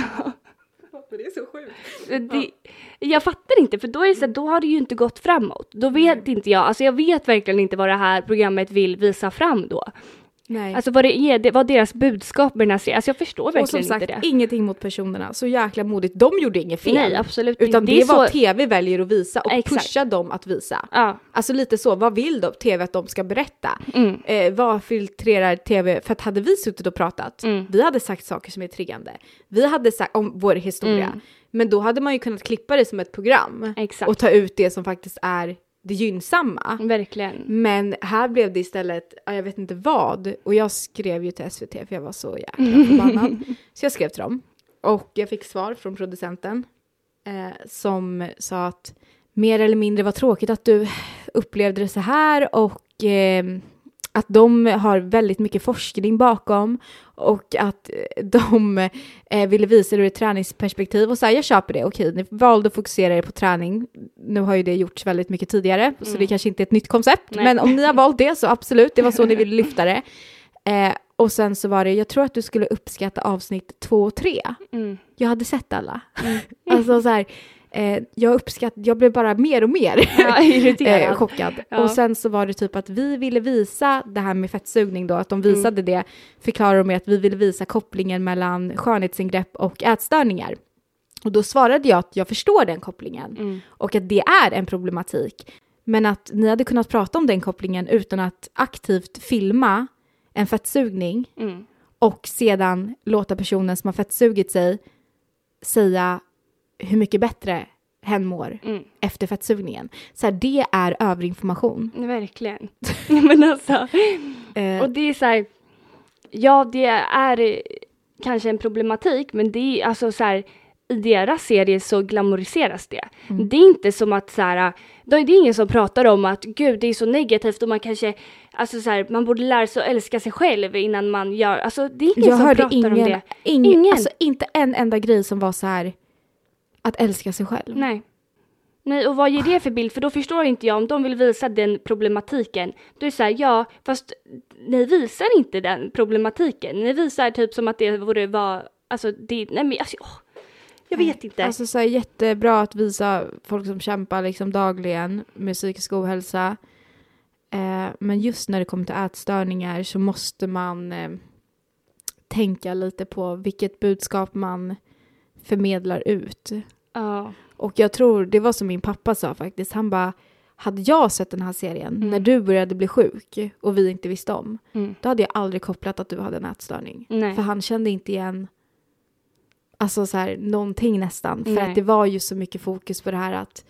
Det är så sjukt. det, jag fattar inte, för då är det så här, då har det ju inte gått framåt. Då vet inte jag, alltså jag vet verkligen inte vad det här programmet vill visa fram då. Nej. Alltså vad det är, det, deras budskap med den här serien, alltså jag förstår och som verkligen sagt, inte det. ingenting mot personerna, så jäkla modigt. De gjorde inget fel. Nej, absolut Utan det, är är vad så- tv väljer att visa och Exakt. pusha dem att visa. Ja, Alltså lite så, vad vill då tv att de ska berätta? mm, Eh, vad filtrerar tv? För att hade vi suttit och pratat, Mm. vi hade sagt saker som är triggande. Vi hade sagt om vår historia. Mm. Men då hade man ju kunnat klippa det som ett program exakt. och ta ut det som faktiskt är det gynnsamma. Verkligen. Men här blev det istället, ja, jag vet inte vad, och jag skrev ju till SVT för jag var så jäkla (laughs) förbannad. Så jag skrev till dem och jag fick svar från producenten eh, som sa att mer eller mindre var tråkigt att du upplevde det så här och eh, att de har väldigt mycket forskning bakom och att eh, de eh, ville visa det ur ett träningsperspektiv och här, jag köper det, okej, ni valde att fokusera er på träning. Nu har ju det gjorts väldigt mycket tidigare, så det kanske inte är ett nytt koncept, Nej. men om ni har valt det så absolut, det var så ni ville (laughs) lyfta det. Eh, och sen så var det, jag tror att du skulle uppskatta avsnitt två och tre. Mm. Jag hade sett alla. (laughs) alltså så här, eh, jag uppskatt, jag blev bara mer och mer (laughs) Ja, (laughs) eh, chockad. Ja. Och sen så var det typ att vi ville visa det här med fettsugning då, att de visade det, förklarar de med att vi ville visa kopplingen mellan skönhetsingrepp och ätstörningar. Och då svarade jag att jag förstår den kopplingen Mm. och att det är en problematik. Men att ni hade kunnat prata om den kopplingen utan att aktivt filma en fettsugning Mm. och sedan låta personen som har fettsugit sig säga hur mycket bättre hen mår Mm. efter fettsugningen. Så här, det är överinformation. Verkligen. (laughs) Men alltså, Eh, och det är så här, ja det är kanske en problematik, men det är alltså så här, i deras serie så glamoriseras det. Mm. Det är inte som att så här, då är det ingen som pratar om att gud det är så negativt och man kanske, alltså så här, man borde lära sig att älska sig själv innan man gör, alltså det är ingen jag som pratar om ingen, det. ingen, Ingen. Alltså, inte en enda grej som var så här att älska sig själv. Nej. Nej, och vad ger det för bild? För då förstår inte jag om de vill visa den problematiken. Då är det så här, ja, fast ni visar inte den problematiken. Ni visar typ som att det vore var, alltså det, nej men alltså, åh, jag vet inte. Alltså så här, jättebra att visa folk som kämpar liksom dagligen med psykisk ohälsa. Eh, men just när det kommer till ätstörningar så måste man eh, tänka lite på vilket budskap man förmedlar ut. ja, Och jag tror, det var som min pappa sa faktiskt, han bara, hade jag sett den här serien Mm. när du började bli sjuk och vi inte visste om, mm, då hade jag aldrig kopplat att du hade en ätstörning. nej, För han kände inte igen alltså så här, någonting nästan. För Nej. att det var ju så mycket fokus på det här att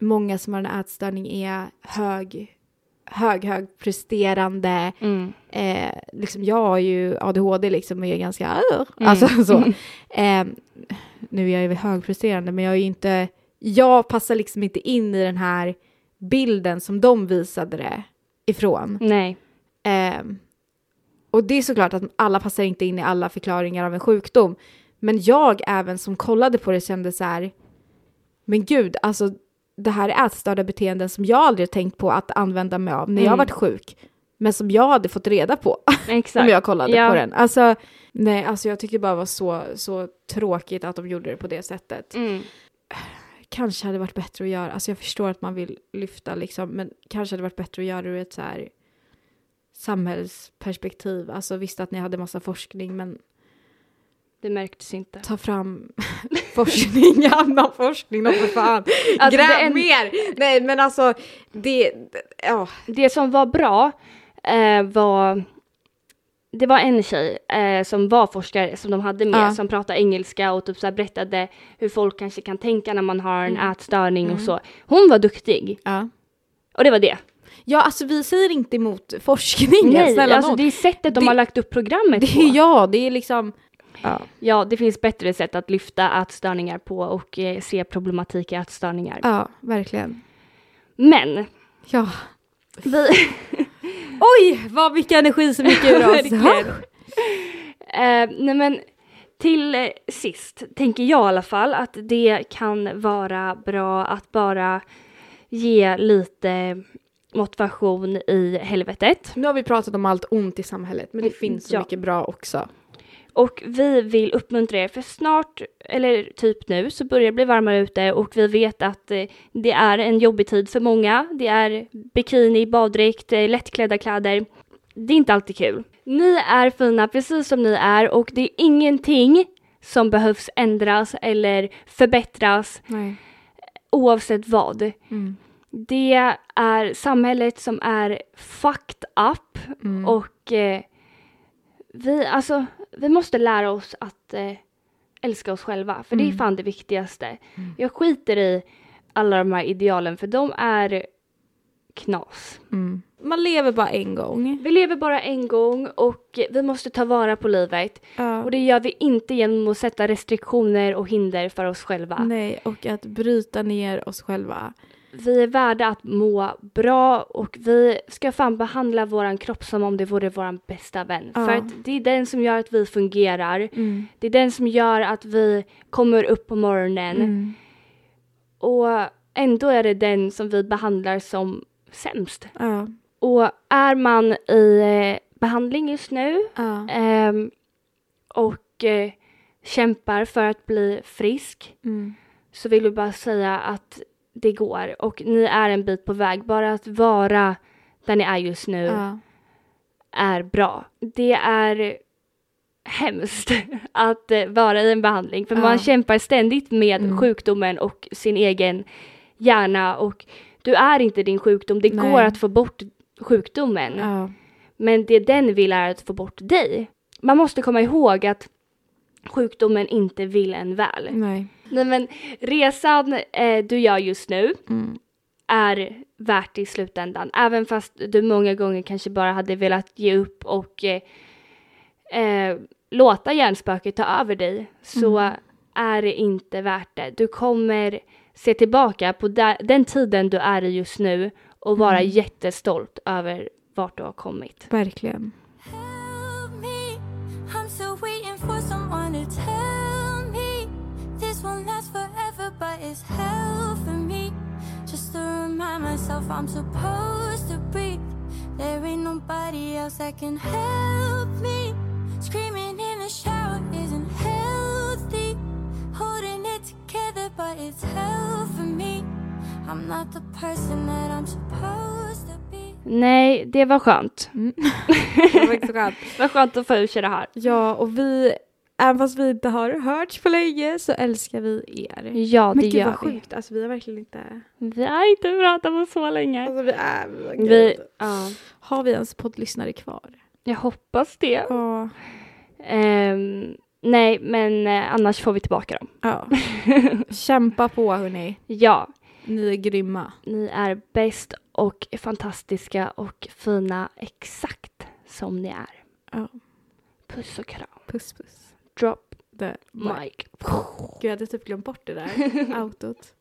många som har en ätstörning är hög, hög, hög presterande. mm, Eh, liksom jag har ju ADHD liksom och är ganska, Mm. alltså (laughs) så. Eh, nu är jag ju högpresterande men jag är ju inte, jag passar liksom inte in i den här bilden som de visade det ifrån. nej, Ehm, och det är såklart att alla passar inte in i alla förklaringar av en sjukdom. Men jag även som kollade på det kände så här, men gud, alltså det här är ätstörda beteenden som jag aldrig tänkt på att använda mig av när jag Mm. varit sjuk. Men som jag hade fått reda på (laughs) om jag kollade Ja. på den. Alltså, nej, alltså jag tycker det bara var så, så tråkigt att de gjorde det på det sättet. Mm, Kanske hade varit bättre att göra, alltså jag förstår att man vill lyfta liksom, men kanske hade varit bättre att göra det ur ett så här samhällsperspektiv. Alltså visst att ni hade massa forskning, men Det märktes inte. Ta fram (laughs) forskning, (laughs) annan forskning då för fan. Alltså, Gräv det en- mer! Nej men alltså, det, ja. Det som var bra eh, var det var en tjej eh, som var forskare som de hade med Ja. som pratade engelska och typ så här berättade hur folk kanske kan tänka när man har en Mm. ätstörning och så. Hon var duktig ja. och det var det. Ja alltså vi säger inte emot forskningen, Nej, snälla alltså det är sättet de Det- har lagt upp programmet det på. ja, det är liksom, ja. Ja, det finns bättre sätt att lyfta ätstörningar på och eh, se problematik i ätstörningar. ja, verkligen. Men Ja. vi, (laughs) Oj, vad mycket energi som gick ur (laughs) oss. Eh, nej men till eh, sist tänker jag i alla fall att det kan vara bra att bara ge lite motivation i helvetet. Nu har vi pratat om allt ont i samhället, men det finns så Ja. mycket bra också. Och vi vill uppmuntra er för snart, eller typ nu, så börjar det bli varmare ute och vi vet att eh, det är en jobbig tid för många. Det är bikini, baddräkt, eh, lättklädda kläder. Det är inte alltid kul. Ni är fina precis som ni är och det är ingenting som behövs ändras eller förbättras Nej. oavsett vad. Mm. Det är samhället som är fucked up Mm. och eh, vi, alltså, vi måste lära oss att eh, älska oss själva, för det är Mm. fan det viktigaste. Jag skiter i alla de här idealen, för de är knas. Mm. Man lever bara en gång. Vi lever bara en gång och vi måste ta vara på livet. Ja. Och det gör vi inte genom att sätta restriktioner och hinder för oss själva. Nej, och att bryta ner oss själva. Vi är värda att må bra och vi ska fan behandla våran kropp som om det vore våran bästa vän. Ja. För att det är den som gör att vi fungerar. Mm. Det är den som gör att vi kommer upp på morgonen. Mm. Och ändå är det den som vi behandlar som sämst. Ja. Och är man i eh, behandling just nu Ja. ehm, och eh, kämpar för att bli frisk Mm. så vill jag bara säga att det går och ni är en bit på väg. Bara att vara där ni är just nu Ja. är bra. Det är hemskt (laughs) att eh, vara i en behandling för Ja. man kämpar ständigt med Mm. sjukdomen och sin egen hjärna och du är inte din sjukdom. Det Nej. går att få bort sjukdomen. Ja. Men det den vill är att få bort dig. Man måste komma ihåg att sjukdomen inte vill en väl. Nej. Nej men resan eh, du gör just nu Mm. är värt i slutändan. Även fast du många gånger kanske bara hade velat ge upp och eh, eh, låta hjärnspöket ta över dig så är det inte värt det. Du kommer se tillbaka på den tiden du är i just nu och vara jättestolt över vart du har kommit. Verkligen. Myself I'm supposed to breathe. There ain't nobody else that can help me. Screaming in the shower isn't healthy. Holding it together, but it's hell for me. I'm not the person that I'm supposed to be. Nej, det var skönt. (laughs) Det var skönt. (laughs) Det var skönt att få ur sig det här. Ja, och vi, även fast vi inte har hörts på länge så älskar vi er. Ja, det Men gud gör vad vi. sjukt, alltså vi har verkligen inte... Vi har inte pratat på så länge. Alltså vi är... Vi, ja, Har vi ens poddlyssnare kvar? jag hoppas det. Ja. Ehm, nej, men eh, annars får vi tillbaka dem. ja. (laughs) Kämpa på hörni. Ja, Ni är grymma. ni är bäst och fantastiska och fina exakt som ni är. Ja. Puss och kram. Puss puss. Drop The mic. Gud, jag hade typ glömt bort det där. (laughs) Outot.